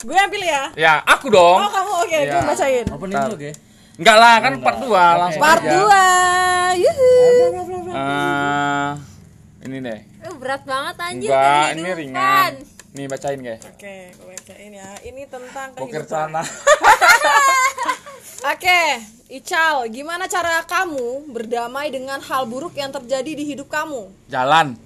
Gue yang pilih ya. Ya, aku dong. Oh kamu oke, Iya. gue bacain. Opening dulu, Ge. Enggak lah, kan part 2 langsung Part aja. 2 Yuhu Eh, ini deh. Eh, berat banget anjir Enggak, ini kehidupan. ringan. Nih bacain, guys. Oke, gue bacain ya. Ini tentang Bokir celana. Oke, Ical, gimana cara kamu berdamai dengan hal buruk yang terjadi di hidup kamu? Jalan.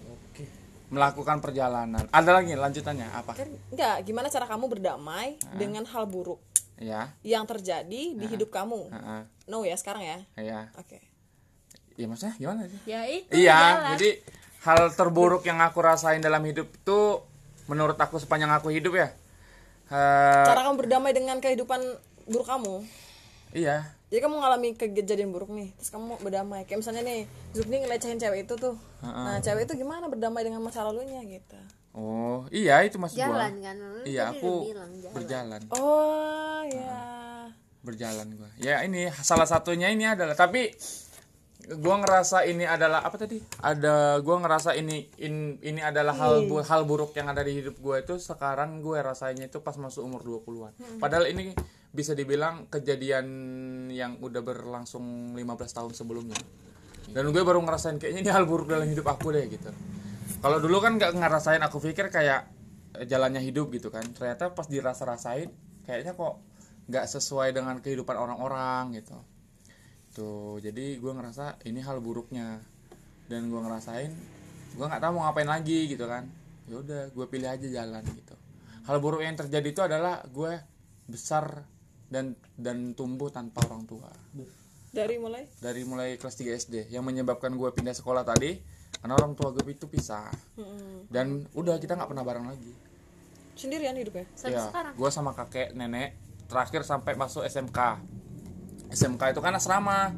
Melakukan perjalanan. Ada lagi lanjutannya apa? Kan enggak, gimana cara kamu berdamai dengan hal buruk Ya. yang terjadi di hidup kamu? Heeh. No ya sekarang ya. Iya. Oke. Iya maksudnya gimana sih? Ya itu Iya, jadi hal terburuk yang aku rasain dalam hidup itu menurut aku sepanjang aku hidup ya. eh, Cara kamu berdamai dengan kehidupan buruk kamu? iya, Jadi kamu mengalami kejadian buruk nih, terus kamu berdamai. Kayak misalnya nih, Zukni ngelecehin cewek itu tuh. Nah, cewek itu gimana berdamai dengan masa lalunya gitu? Oh, iya itu maksud jalan gua. kan lu Iya, aku bilang jalan. berjalan. Oh, ya. Berjalan gua. Ya ini salah satunya ini adalah tapi gua ngerasa ini adalah apa tadi? Ada gua ngerasa ini in- ini adalah hal bu- hal buruk yang ada di hidup gua itu sekarang gue rasanya itu pas masuk umur 20-an. Padahal ini bisa dibilang kejadian yang udah berlangsung 15 tahun sebelumnya. Dan gue baru ngerasain kayaknya ini hal buruk dalam hidup aku deh gitu. Kalau dulu kan nggak ngerasain aku pikir kayak jalannya hidup gitu kan. Ternyata pas dirasa-rasain kayaknya kok nggak sesuai dengan kehidupan orang-orang gitu. Tuh, jadi gue ngerasa ini hal buruknya. Dan gue ngerasain gue nggak tahu mau ngapain lagi gitu kan. Ya udah, gue pilih aja jalan gitu. Hal buruk yang terjadi itu adalah gue besar dan dan tumbuh tanpa orang tua. Dari mulai? Dari mulai kelas 3 SD yang menyebabkan gue pindah sekolah tadi karena orang tua gue itu pisah. Dan udah kita nggak pernah bareng lagi. Sendirian hidupnya. Sampai ya sekarang. gue sama kakek nenek terakhir sampai masuk SMK SMK itu kan asrama.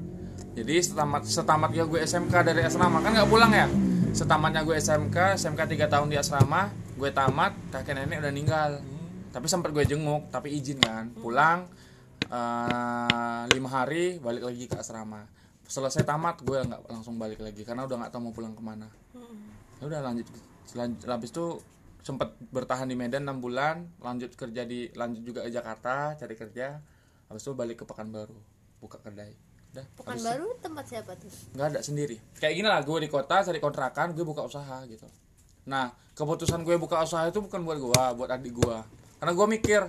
Jadi setamat setamat ya gue SMK dari asrama. Kan nggak pulang ya? Setamatnya gue SMK SMK 3 tahun di asrama gue tamat kakek nenek udah ninggal tapi sempat gue jenguk tapi izin kan. Pulang eh, lima hari balik lagi ke asrama. Selesai tamat gue nggak langsung balik lagi karena udah nggak tahu mau pulang ke mana. Ya udah lanjut selanjut habis itu sempat bertahan di Medan 6 bulan lanjut kerja di lanjut juga ke Jakarta cari kerja. Habis itu balik ke Pekanbaru buka kedai. Udah Pekanbaru tempat siapa tuh? nggak ada sendiri. Kayak gini lah gue di kota cari kontrakan gue buka usaha gitu. Nah keputusan gue buka usaha itu bukan buat gue buat adik gue karena gue mikir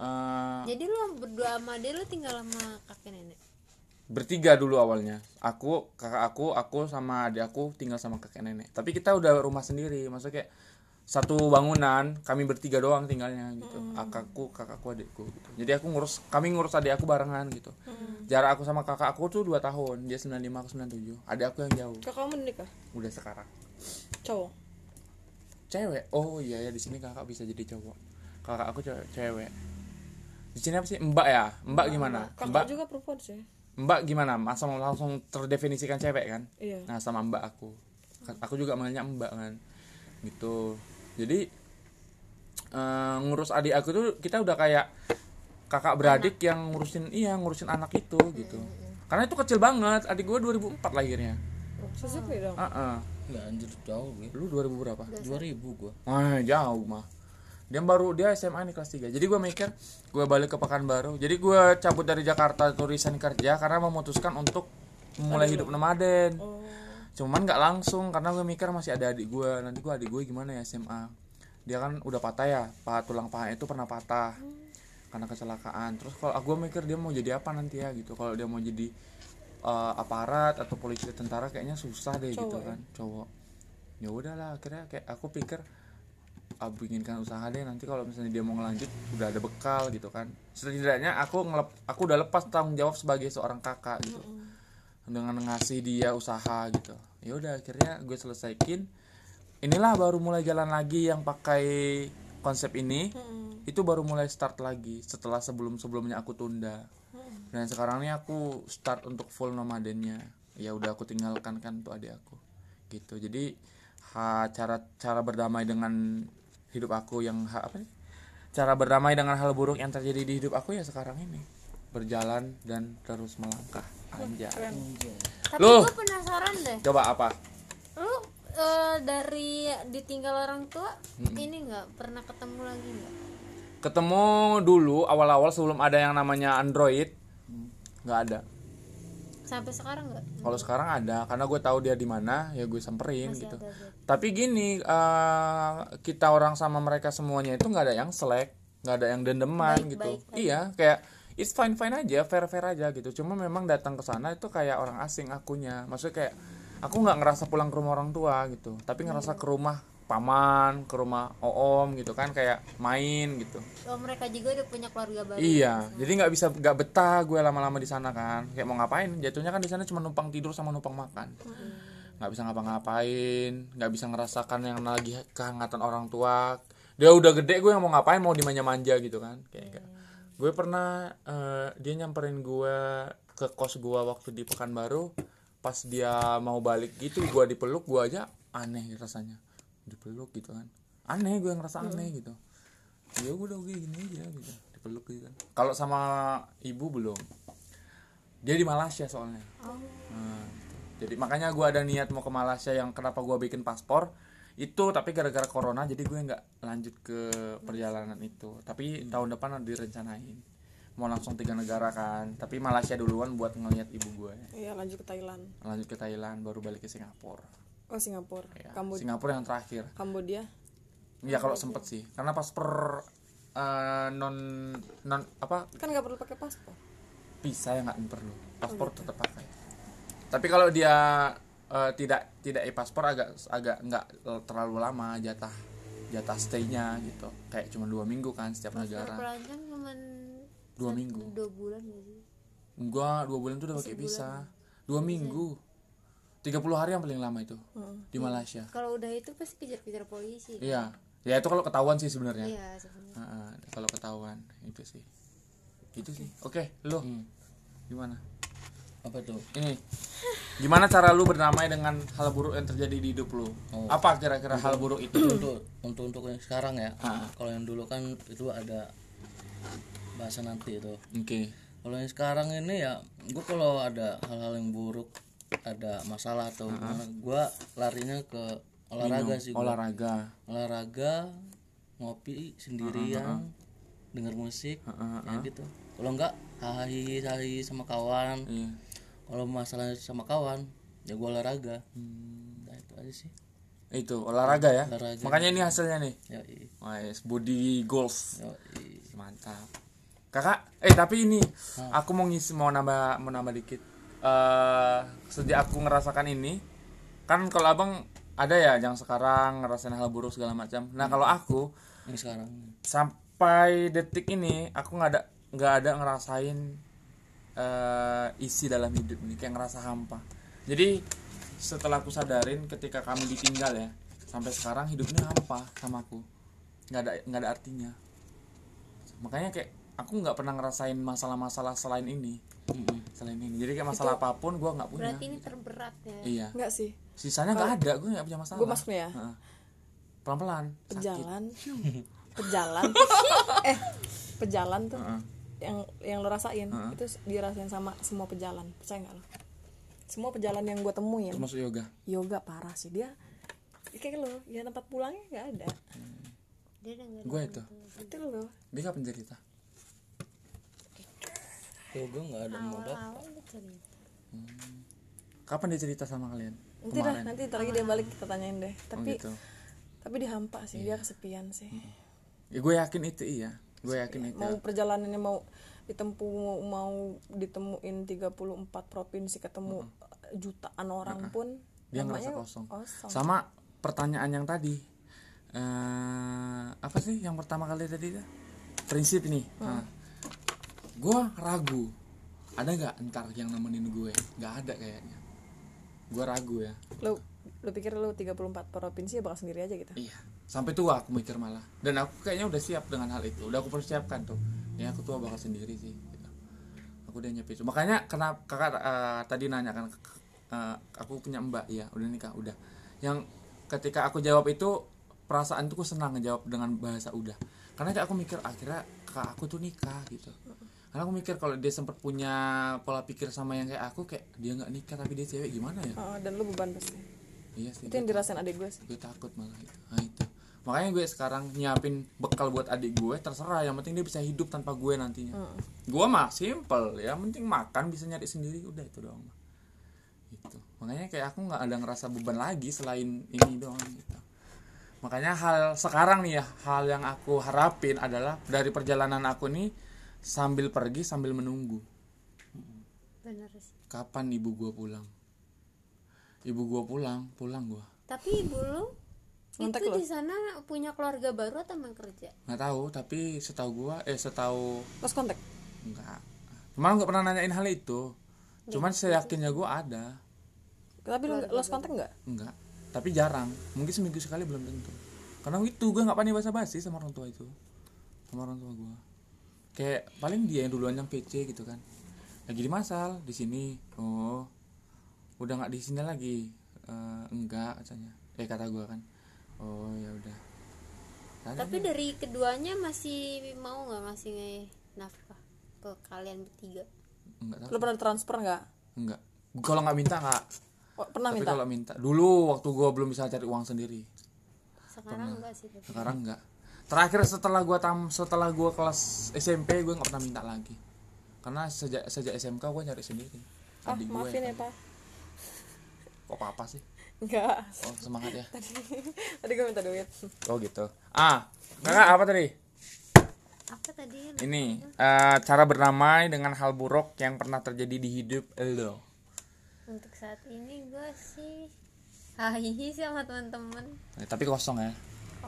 eh, Jadi lu berdua sama dia lu tinggal sama kakek nenek. bertiga dulu awalnya. Aku kakak aku aku sama adik aku tinggal sama kakek nenek. Tapi kita udah rumah sendiri maksudnya kayak satu bangunan kami bertiga doang tinggalnya gitu. Kakakku kakakku adikku gitu. Jadi aku ngurus kami ngurus adik aku barengan gitu. Jarak aku sama kakak aku tuh dua tahun dia 95 aku 97 adik aku yang jauh. Kakak kamu nikah? udah sekarang. Cowok. cewek? Oh iya ya di sini kakak bisa jadi cowok. Kakak aku cewek cewek di sini apa sih? Mbak ya? Mbak gimana? Kakak mbak juga perempuan sih. mbak gimana? Langsung langsung terdefinisikan cewek kan? Iya. nah sama mbak aku. Aku juga manggilnya mbak kan? Gitu. Jadi eh, ngurus adik aku tuh kita udah kayak kakak beradik yang ngurusin iya ngurusin anak itu gitu. karena itu kecil banget. Adik gue 2004 lahirnya. Sesuai dong. ah ah. Ya anjir jauh gue. lu 2000 berapa? 2000 gua. Wah jauh mah dia baru dia SMA nih kelas 3 jadi gue mikir gue balik ke Pekanbaru. Jadi gue cabut dari Jakarta tuh resign kerja karena memutuskan untuk mulai hidup nomaden. Oh. cuman nggak langsung karena gue mikir masih ada adik gue nanti gue adik gue gimana ya SMA dia kan udah patah ya. Paha tulang paha itu pernah patah karena kecelakaan. Terus kalau gue mikir dia mau jadi apa nanti ya gitu. Kalau dia mau jadi eh, aparat atau polisi tentara kayaknya susah deh gitu Cowok ya? kan. Cowok. Ya udahlah akhirnya kayak aku pikir ah, bikinkan usaha deh. Nanti kalau misalnya dia mau ngelanjut udah ada bekal gitu kan. Setidaknya aku ngelep aku udah lepas tanggung jawab sebagai seorang kakak gitu. Dengan ngasih dia usaha gitu. Ya udah akhirnya gue selesaikin. Inilah baru mulai jalan lagi yang pakai konsep ini. Itu baru mulai start lagi setelah sebelum sebelumnya aku tunda. Dan sekarang ini aku start untuk full nomadennya. Ya udah aku tinggalkan kan tuh adik aku. Gitu. Jadi ha, cara cara berdamai dengan hidup aku yang apa nih? Cara berdamai dengan hal buruk yang terjadi di hidup aku ya sekarang ini. Berjalan dan terus melangkah. Anjay. Tapi Loh. gue penasaran deh. coba apa? Lu eh, dari ditinggal orang tua ini nggak pernah ketemu lagi nggak? ketemu dulu awal-awal sebelum ada yang namanya Android nggak ada sampai sekarang nggak? Kalau sekarang ada karena gue tahu dia di mana ya gue samperin Masih gitu. ada tapi gini eh, kita orang sama mereka semuanya itu nggak ada yang selek nggak ada yang dendeman Baik-baik gitu. aja. iya kayak it's fine fine aja fair fair aja gitu. Cuma memang datang ke sana itu kayak orang asing akunya. Maksudnya kayak aku nggak ngerasa pulang ke rumah orang tua gitu. Tapi ngerasa ke rumah paman ke rumah oom gitu kan kayak main gitu oh mereka juga udah punya keluarga baru Iya, jadi nggak bisa nggak betah gue lama-lama di sana kan. Kayak mau ngapain? Jatuhnya kan di sana cuma numpang tidur sama numpang makan. Nggak bisa ngapa-ngapain, nggak bisa ngerasakan yang lagi kehangatan orang tua. Dia udah gede gue yang mau ngapain mau dimanja-manja gitu kan. Kayak kayak. Gue pernah eh, dia nyamperin gue ke kos gue waktu di Pekanbaru. Pas dia mau balik gitu, gue dipeluk, gue aja aneh rasanya. Dipeluk gitu kan. Aneh gue ngerasa aneh gitu. Ya udah oke gini aja gitu dipeluk gitu kan. Kalau sama ibu belum. Dia di Malaysia soalnya. Nah, gitu. jadi makanya gue ada niat mau ke Malaysia yang kenapa gue bikin paspor. Itu tapi gara-gara corona jadi gue nggak lanjut ke perjalanan itu. Tapi tahun depan ada direncanain. Mau langsung tiga negara kan. Tapi Malaysia duluan buat ngeliat ibu gue. Iya lanjut ke Thailand. Lanjut ke Thailand baru balik ke Singapura oh Singapura. Ya, Kambodia. Singapura yang terakhir. Kambodia. Ya kalau sempet sih. Karena paspor eh, non non apa? Kan nggak perlu pakai paspor. Bisa ya nggak perlu. Paspor tetap pakai. Tapi kalau dia eh, tidak tidak e paspor agak agak nggak terlalu lama jatah jatah stay-nya gitu. Kayak cuma dua minggu kan setiap negara. pelancong cuman dua minggu. dua bulan gak sih? Enggak dua bulan tuh udah pakai visa. Dua minggu 30 hari yang paling lama itu di Malaysia. Kalau udah itu pasti kejar-kejar polisi. Iya. Ya itu kalau ketahuan sih sebenarnya. Iya sebenarnya. Ah, kalau ketahuan itu sih. Itu sih. Oke lu? Gimana? Apa tuh? Ini gimana cara lu berdamai dengan hal buruk yang terjadi di hidup lu? Oh. apa kira-kira hal buruk itu? Untuk untuk untuk yang sekarang ya. Ah. kalau yang dulu kan itu ada bahasa nanti itu. Oke. Kalau yang sekarang ini ya gue kalau ada hal-hal yang buruk ada masalah atau gimana gue larinya ke olahraga sih gua. olahraga. Olahraga ngopi sendirian denger musik ya gitu. Kalau enggak hahi hahi sama kawan. Iya. Kalau masalah sama kawan ya gue olahraga. Nah itu aja sih. Itu olahraga ya? Olahraga. makanya ini hasilnya nih. Ya Wes, body goals. Yo mantap. Kakak eh tapi ini aku mau ngisi mau nambah mau nambah dikit eh sejak aku ngerasakan ini kan kalau abang ada ya yang sekarang ngerasain hal buruk segala macam. Nah kalau aku yang sekarang. sampai detik ini aku nggak ada nggak ada ngerasain eh, isi dalam hidup ini kayak ngerasa hampa. Jadi setelah aku sadarin ketika kami ditinggal ya sampai sekarang hidupnya hampa sama aku. Nggak ada nggak ada artinya. Makanya kayak aku nggak pernah ngerasain masalah-masalah selain ini selain ini. Jadi kayak masalah apa pun gue nggak punya. berarti ini terberat ya? Iya. Enggak sih. Sisanya nggak ada gue nggak punya masalah. gue masuk ya Heeh. pelan-pelan. Sakit. Pejalan. Pejalan. Eh pejalan tuh Heeh. yang yang lo rasain itu dirasain sama semua pejalan. Percaya nggak lo? Semua pejalan yang gue temuin. Termasuk yoga. Yoga parah sih. Dia kayak lo ya tempat pulangnya nggak ada. Dia udah nggak gue itu. Itu lo. Dia kapan cerita kalau gue nggak ada modal. Awal dia cerita. Kapan dia cerita sama kalian? Nanti dah nanti ntar lagi dia balik kita tanyain deh. Oh tapi gitu. tapi dia hampa sih dia kesepian sih. Ya gue yakin itu iya. Gue yakin itu. Mau perjalanannya mau ditempuh mau ditemuin 34 provinsi ketemu jutaan orang pun dia ngerasa kosong. kosong. sama pertanyaan yang tadi eh apa sih yang pertama kali tadi prinsip nih nah, gue ragu. Ada nggak ntar yang nemenin gue? Nggak ada kayaknya. Gue ragu ya. Lo lo pikir lo 34 provinsi ya bakal sendiri aja gitu? Iya. Sampai tua aku mikir malah. Dan aku kayaknya udah siap dengan hal itu. Udah aku persiapkan tuh. Ya aku tua bakal sendiri sih gitu. aku udah nyiapin. Itu makanya kenapa kakak eh, tadi nanya kan eh, aku punya mbak ya udah nikah udah. Yang ketika aku jawab itu perasaan tuh aku senang ngejawab dengan bahasa udah. Karena aku mikir akhirnya kakak aku tuh nikah gitu karena aku mikir kalau dia sempat punya pola pikir sama yang kayak aku kayak dia nggak nikah tapi dia cewek gimana ya? Oh, dan lo beban pasti. Iya sih itu yang dirasain adik gue sih. gue takut malah itu. Nah itu. Makanya gue sekarang nyiapin bekal buat adik gue terserah. Yang penting dia bisa hidup tanpa gue nantinya. Gue mah simple ya. Penting makan bisa nyari sendiri. Udah itu doang gitu. Makanya kayak aku nggak ada ngerasa beban lagi selain ini doang gitu. Makanya hal sekarang nih ya hal yang aku harapin adalah dari perjalanan aku nih sambil pergi sambil menunggu. Bener sih. Kapan ibu gua pulang? Ibu gua pulang pulang gua. Tapi ibu lu Ngontek itu lo. di sana punya keluarga baru atau emang kerja? Nggak tahu tapi setahu gua eh setahu Terus kontak. enggak kemarin nggak pernah nanyain hal itu. Cuman saya yakinnya gua ada. Tapi lu lost kontak enggak? enggak tapi jarang. Mungkin seminggu sekali belum tentu. Karena itu gue nggak pandai bahasa basi sama orang tua itu. Sama orang tua gue kayak paling dia yang duluan yang PC gitu kan. Lagi di masal di sini. Oh udah nggak di sini lagi. Eh, enggak katanya. Eh kata gue kan. Oh ya udah. Tapi dari keduanya masih mau nggak ngasih nafkah ke kalian bertiga? Enggak tahu Lu pernah transfer enggak? enggak kalau nggak minta nggak. Oh, pernah tapi minta? kalau minta. Dulu waktu gue belum bisa cari uang sendiri. Sekarang enggak sih tapi sekarang enggak terakhir setelah gua tam setelah gua kelas SMP gue nggak pernah minta lagi. Karena sejak sejak SMK gue nyari sendiri. Ah, adik gue maafin ya, Pak. kok papa sih? Enggak. oh semangat ya. Tadi gue minta duit. oh gitu. Ah kakak apa tadi? Apa tadi? Ini eh, cara berdamai dengan hal buruk yang pernah terjadi di hidup lo. Untuk saat ini gue sih sih sama teman-teman. Eh, tapi kosong ya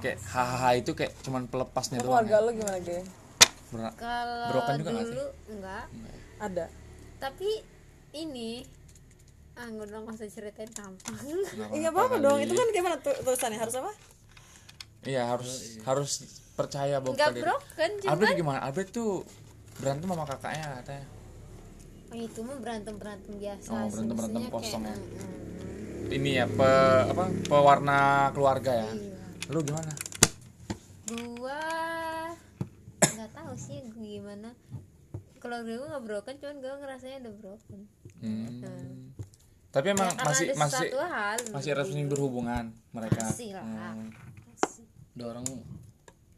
kayak hahaha itu kayak cuman pelepasnya doang Keluarga ya. lu gimana, Ge? Ber- kalau Broken juga nggak dulu enggak Ada. tapi ini ah gue udah nggak usah ceritain gampang Iya apa-apa dong. Itu kan gimana tu tulisannya? Harus apa? iya harus harus percaya bahwa nggak diri. broken cuma Albert gimana Albert tuh berantem sama kakaknya katanya oh, itu mah berantem berantem biasa Oh, sih. berantem-berantem Maksudnya kosong ya. mm, ini ya pe, apa pewarna keluarga ya Iya. Lu gimana gua nggak tahu sih gua gimana kalau gue nggak broken cuman gue ngerasanya udah broken Hmm. tapi emang Ya, masih masih hal masih resmi berhubungan mereka Masih lah. Hmm. ada orang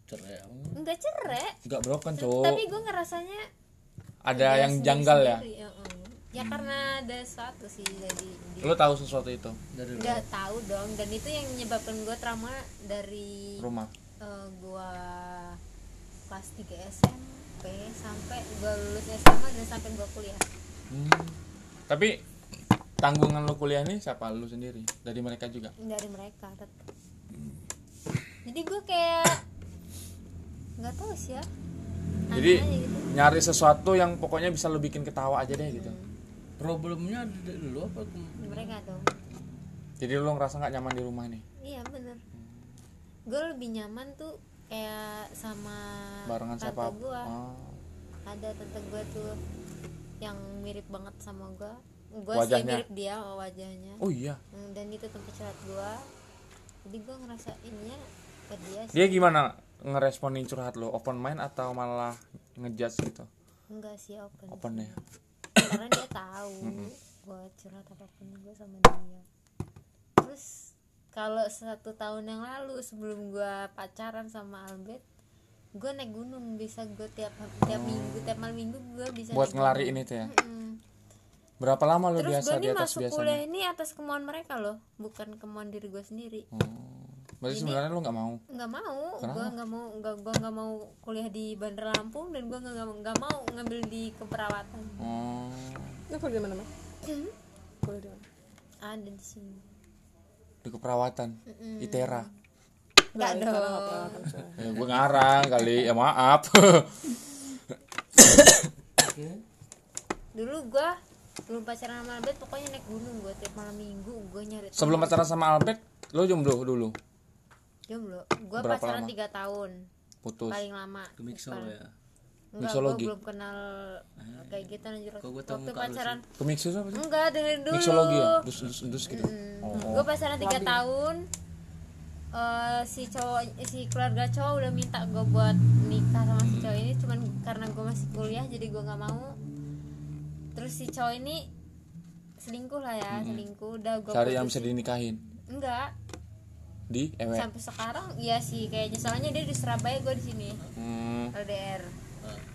cerai apa? nggak cerai nggak broken cowok tapi gue ngerasanya ada ya yang janggal ya sendiri, ya, mm. Ya karena ada sesuatu sih jadi di- lu tahu sesuatu itu dari nggak tahu dong dan itu yang menyebabkan gue trauma dari rumah? eh, gua kelas 3 SMP sampai gua lulus SMA dan sampai gua kuliah. Hmm. tapi tanggungan lu kuliah nih siapa? Lu sendiri? Dari mereka juga? Dari mereka tetap jadi gua kayak nggak tahu sih ya. Aneh jadi gitu. nyari sesuatu yang pokoknya bisa lu bikin ketawa aja deh gitu problemnya ada dari lu apa mereka dong. Jadi lu ngerasa nggak nyaman di rumah nih iya bener. Gue lebih nyaman tuh kayak sama barengan tante siapa? gua. Oh. ada tante gua tuh yang mirip banget sama gua. Gua sih Wajahnya? mirip dia wajahnya. Oh iya? Hmm, dan itu tempat curhat gua. Jadi gua ngerasa ininya ke dia sih. dia gimana? Ngeresponin curhat lo open mind atau malah ngejudge gitu? Enggak sih open, open ya karena dia tahu gua curhat apa pun gua sama dia. Terus kalau satu tahun yang lalu sebelum gua pacaran sama Albert gua naik gunung bisa gua tiap tiap minggu tiap malam minggu gua bisa buat naik ngelariin itu ya? Mm. berapa lama lo terus biasa gua di atas masuk biasanya? kuliah ini atas kemauan mereka loh bukan kemauan diri gua sendiri. Oh. Berarti sebenarnya lo nggak mau? Nggak mau. Gua nggak mau nggak gua nggak mau kuliah di Bandar Lampung dan gua nggak nggak- mau ngambil di keperawatan. Oh. Lu kuliah di mana, Mak? Kuliah di mana? ada di sini. Di keperawatan? Itera nggak Itu dong. orang nggak coy. ya gue ngarang kali. Ya maaf. Dulu gua belum pacaran sama Albert pokoknya naik gunung gua tiap malam minggu gua nyari sebelum pacaran sama Albert lo jomblo dulu jomblo gua Berapa pacaran lama? tiga tahun. Putus. Paling lama ke mixol ya? Enggak gua Mixologi. belum kenal kayak gitu anjir. Kok gua tahu waktu pacaran ke mixus apa sih? Enggak dengerin dulu. Mixologi ya? Dus dus dus gitu? Oh. Gue pacaran tiga tahun. Eh, si cowok si keluarga cowok udah minta gue buat nikah sama si cowok ini cuman karena gue masih kuliah jadi gue nggak mau. Terus si cowok ini selingkuh lah ya selingkuh. Udah gue cari yang bisa dinikahin? Enggak di ewe sampai sekarang iya sih kayaknya. Soalnya dia di Surabaya gue di sini. Hmm, LDR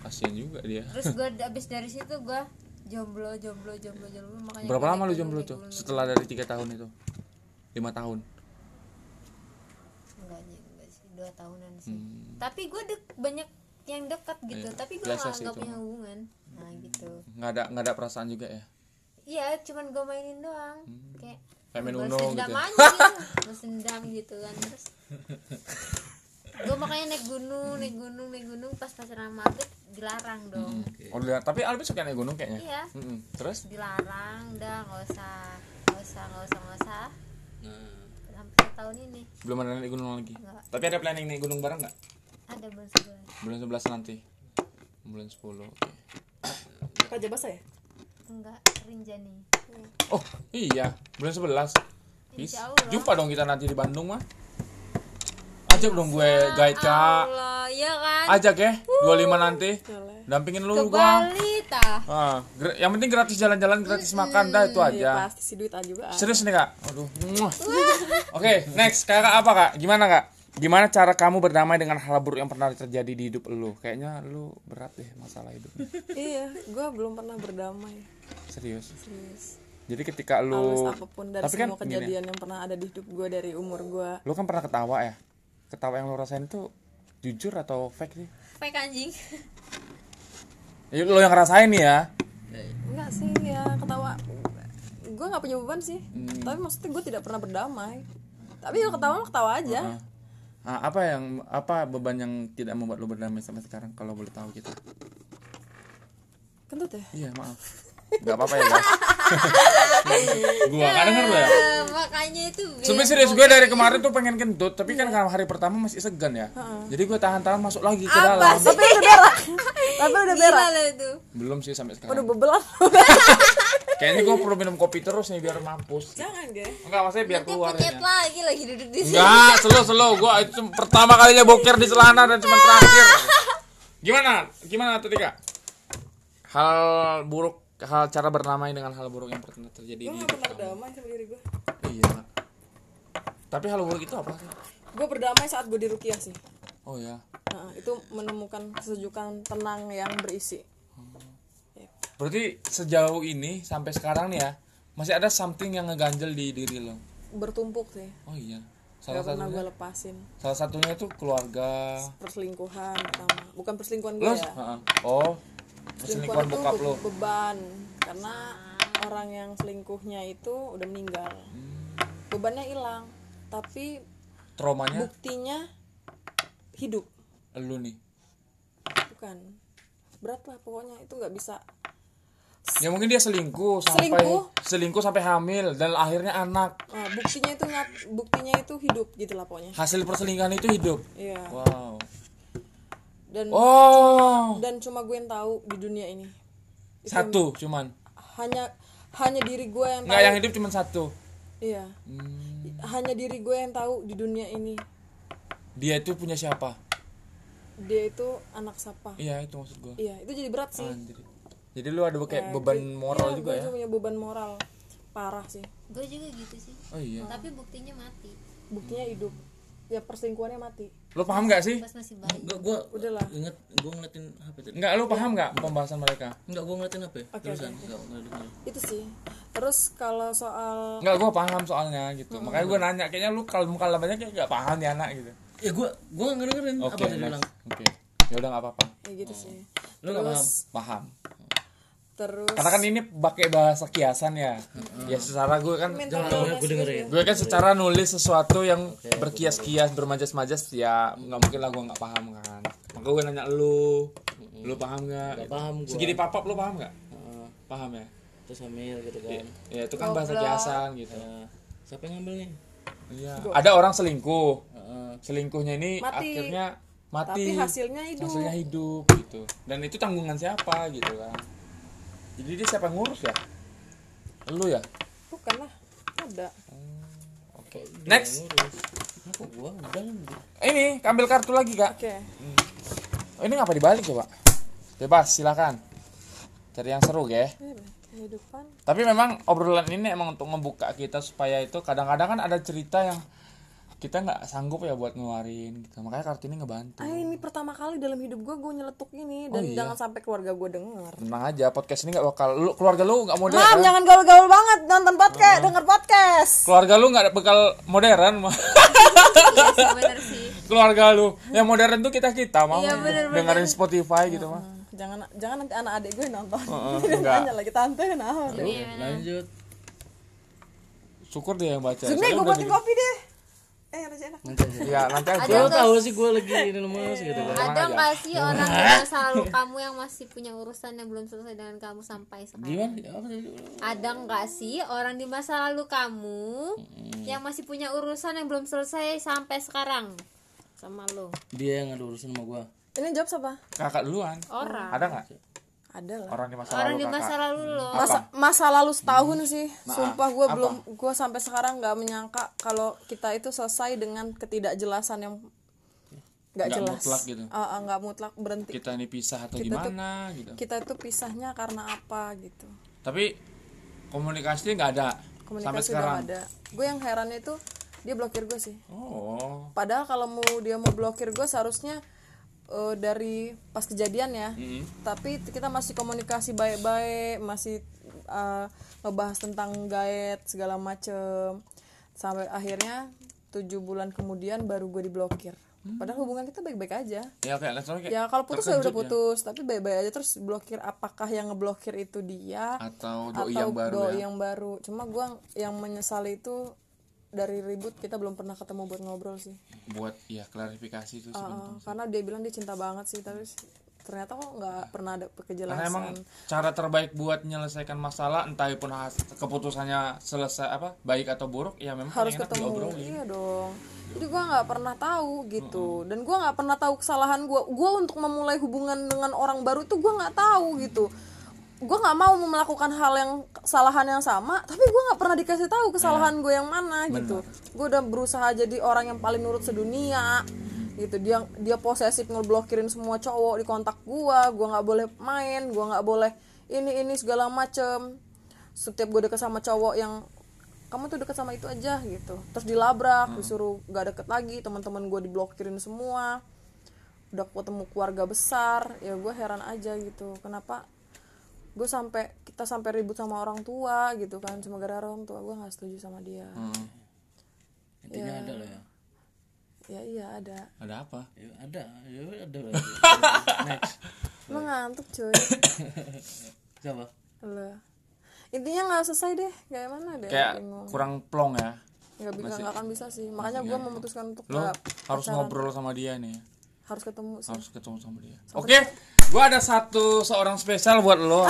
kasihan juga dia. Terus gue abis dari situ gue jomblo jomblo jomblo jomblo. Makanya berapa lama lu jomblo tuh? setelah dari tiga tahun itu? Lima tahun? Enggak sih enggak sih. Dua tahunan sih. Tapi gue dek banyak yang dekat gitu. Iya, tapi gue nggak nggak punya hubungan. Nah gitu. Nggak ada nggak ada perasaan juga ya? Iya cuman gue mainin doang. Kayak Kayak main Uno gitu. aja. Gitu dendam gitu kan. Terus gue makanya naik gunung naik gunung naik gunung pas pacaran sama Albert dilarang dong. Oh lihat tapi Albert suka naik gunung kayaknya? Iya. Mm-mm. terus? Dilarang udah nggak usah nggak usah nggak usah nggak usah. Nah. Sampai tahun ini. Belum ada naik gunung lagi? Nggak. tapi ada planning naik gunung bareng nggak? Ada bulan sebulan bulan 11 nanti. Bulan 10 oke. Raja Basa ya? Enggak Rinjani oh iya. Bulan 11 Bis. Insya Allah. jumpa dong kita nanti di Bandung mah. Ajak dong gue guide kak Allah ya kan? Ajak ya 25 nanti. Dampingin lu ke gua. Bali tah. Ah, gra- yang penting gratis jalan-jalan gratis makan dah itu Iya aja pasti si duit aja juga ada. serius nih kak? Aduh muah. oke next. Kakak apa kak? Gimana kak? Gimana cara kamu berdamai dengan hal buruk yang pernah terjadi di hidup lu? Kayaknya lu berat deh masalah hidup. Iya gue belum pernah berdamai. Serius? Serius jadi ketika Halus lu apa pun dari tapi kan semua gini, kejadian yang pernah ada di hidup gue dari umur gue lu kan pernah ketawa ya? Ketawa yang lu rasain itu jujur atau fake sih? Fake anjing. Ya, lu yang ngerasain nih ya. Enggak sih ya ketawa. Gue gak punya beban sih. Hmm. Tapi maksudnya gue tidak pernah berdamai. Tapi kalau ketawa mah ketawa aja. Ah, apa yang apa beban yang tidak membuat lu berdamai sampai sekarang kalau boleh tahu kita Kentut ya? Iya maaf. Nggak apa-apa ya guys gua nggak denger lo ya makanya itu Sebenernya serius gue dari kemarin tuh pengen kentut tapi kan karena hari pertama masih segan ya. Jadi gue tahan-tahan masuk lagi ke dalam. Tapi udah berak. Tapi udah berak. belum sih sampai Udah sekarang bebelan kayaknya gue perlu minum kopi terus nih biar mampus. Jangan gue enggak maksudnya biar nanti keluar ya lagi lagi duduk di sini. Enggak slow slow. Gue itu pertama kalinya boker di celana dan cuma terakhir. Gimana? Gimana tadi kak hal buruk hal cara bernamai dengan hal buruk yang pernah terjadi Gue di gak hidup pernah berdamai sama diri gue iya tapi hal buruk itu apa sih Gue berdamai saat gue di Rukiah sih. Oh ya. Nah, itu menemukan kesejukan tenang yang berisi. Berarti sejauh ini sampai sekarang nih ya masih ada something yang ngeganjel di diri lo? Bertumpuk sih. Oh iya. Salah gak satunya gue lepasin. salah satunya itu keluarga. Perselingkuhan pertama. Bukan perselingkuhan gue ya. Heeh. oh selingkuhan itu bokap lo. beban karena orang yang selingkuhnya itu udah meninggal. Bebannya hilang tapi traumanya? buktinya hidup. Lu nih? Bukan. Berat lah pokoknya itu nggak bisa. Ya mungkin dia selingkuh sampai Selingkuh? selingkuh sampai hamil dan akhirnya anak. Nah, buktinya itu buktinya itu hidup gitu lah pokoknya. Hasil perselingkuhan itu hidup? Iya. Wow dan oh. dan cuma gue yang tahu di dunia ini. Satu cuman. Hanya hanya diri gue yang nggak tahu. yang hidup cuma satu. Iya. Hmm, hanya diri gue yang tahu di dunia ini. Dia itu punya siapa? Dia itu anak siapa iya itu maksud gue. Iya itu jadi berat sih. Anjir. jadi lu ada kayak beban moral Iya, juga gue ya? punya beban moral. Parah sih. Gue juga gitu sih. Oh iya. Tapi buktinya mati. Buktinya hidup ya perselingkuhannya mati. Lu paham nggak sih? Pas masih bayi. Enggak gua udahlah. inget gua ngeliatin HP tadi nggak lu paham nggak pembahasan mereka? Enggak gua ngeliatin HP Oke, terusan oke, enggak enggak dengar itu sih. Terus kalau soal nggak gue paham soalnya gitu. Makanya gue nanya kayaknya lu kalau muka banyak kayak nggak paham nih anak gitu. Ya gua gua nggak dengerin oke apa tadi next. bilang. Oke. Ya udah nggak apa-apa. Ya gitu sih. Lu nggak paham? Paham terus karena kan ini pakai bahasa kiasan ya. Ya secara gue kan Jangan, gua dengerin. gitu. gue kan secara nulis sesuatu yang berkias-kias bermajas-majas ya nggak mungkin lah gue nggak paham kan. Maka gue nanya lu lu paham nggak? Nggak paham gua. segini papap lu paham nggak? Paham ya? Terus hamil gitu kan. ya itu kan bahasa kiasan gitu. Ya, siapa yang ngambil nih? Iya. Ada orang selingkuh. Heeh. selingkuhnya ini Mati. akhirnya mati. Tapi hasilnya hidup. Hasilnya hidup gitu. Dan itu tanggungan siapa gitu kan jadi dia siapa yang ngurus ya? Lu ya? Bukan lah ada. Oke. Next. Kenapa gua udah lah. ini ambil kartu lagi kak. Oke. Oh, ini ngapa dibalik coba bebas silakan. Cari yang seru ya. Iya, kehidupan. Tapi memang obrolan ini emang untuk membuka kita supaya itu kadang-kadang kan ada cerita yang kita nggak sanggup ya buat ngeluarin gitu. Makanya kartini ngebantu. Ah ini pertama kali dalam hidup gue gue nyeletuk ini. Oh, dan iya. jangan sampai keluarga gue denger. Tenang aja podcast ini nggak bakal lu keluarga lu nggak modern Mam, jangan gaul-gaul banget. Nonton podcast, denger podcast. keluarga lu nggak bakal modern mah iya keluarga lu. Yang modern tuh kita kita mau Iya, dengerin Spotify gitu mah Jangan jangan nanti anak adik gue nonton. Dia enggak. nanya lagi tante nah. lanjut. Syukur dia yang baca. Soalnya gue buatin kopi deh. Eh, ya nanti aja. Lo tahu sih gue lagi ini lemes gitu kan. Ada aja. nggak sih orang di masa lalu kamu yang masih punya urusan yang belum selesai dengan kamu sampai sekarang? Gimana ada nggak sih orang di masa lalu kamu yang masih punya urusan yang belum selesai sampai sekarang sama lo? Dia yang ada urusan sama gue Ini jawab siapa? kakak duluan. Orang. Ada nggak Ada lah. orang di masa orang lalu di kakak masa lalu lo Masa masa lalu setahun sih. Sumpah gue belum gue sampai sekarang nggak menyangka kalau kita itu selesai dengan ketidakjelasan yang nggak Nggak jelas. mutlak gitu. Ah, ah, nggak mutlak berhenti. kita ini pisah atau Kita tuh- gimana gitu Kita itu pisahnya karena apa gitu. tapi komunikasi nggak ada sampai Komunikasi udah sekarang ada. Gue yang herannya itu dia blokir gue sih. oh Padahal kalau mau dia mau blokir gue seharusnya eh, dari pas kejadian ya. Tapi kita masih komunikasi baik-baik, masih eh, ngebahas tentang gaet segala macem. Sampai akhirnya tujuh bulan kemudian baru gue diblokir. Padahal hubungan kita baik-baik aja. ya kayak kayak Ya kalau putus ya udah terkejut putus, tapi baik-baik aja terus blokir apakah yang ngeblokir itu dia atau doi atau yang baru doi ya yang baru. Cuma gua yang menyesali itu dari ribut kita belum pernah ketemu buat ngobrol sih. buat ya klarifikasi itu Uh, karena dia bilang dia cinta banget sih tapi ternyata kok nggak pernah ada karena emang kejelasan cara terbaik buat menyelesaikan masalah entah pun has- keputusannya selesai apa baik atau buruk ya memang harus ketemu. diobrolin. Iya dong. Jadi gua nggak pernah tahu gitu. Dan gua nggak pernah tahu kesalahan gua. Gua untuk memulai hubungan dengan orang baru itu gua nggak tahu gitu gua nggak mau melakukan hal yang kesalahan yang sama tapi gua nggak pernah dikasih tahu kesalahan gue yang mana gitu. Gua udah berusaha jadi orang yang paling nurut sedunia gitu. Dia dia posesif ngeblokirin semua cowok di kontak gua gua nggak boleh main gua nggak boleh ini ini segala macem. Setiap gue deket sama cowok yang kamu tuh deket sama itu aja gitu. Terus dilabrak disuruh gak deket lagi teman-teman gue diblokirin semua. Udah ketemu keluarga besar ya gue heran aja gitu. Kenapa gue sampai kita sampai ribut sama orang tua gitu kan cuma gara-gara orang tua. Gue nggak setuju sama dia. Hmm. intinya ada lah ya. Ya iya ada. Ada apa? Ya ada. Ya ada next. Emang ngantuk cuy. Siapa? Lo intinya nggak selesai deh. Kayak mana deh kayak bingung. kurang plong ya. Nggak bisa nggak akan bisa sih. Makanya gue memutuskan untuk lo harus ngobrol sama dia nih harus ketemu sih. Harus ketemu sama dia. Oke gua ada satu seorang spesial buat lo.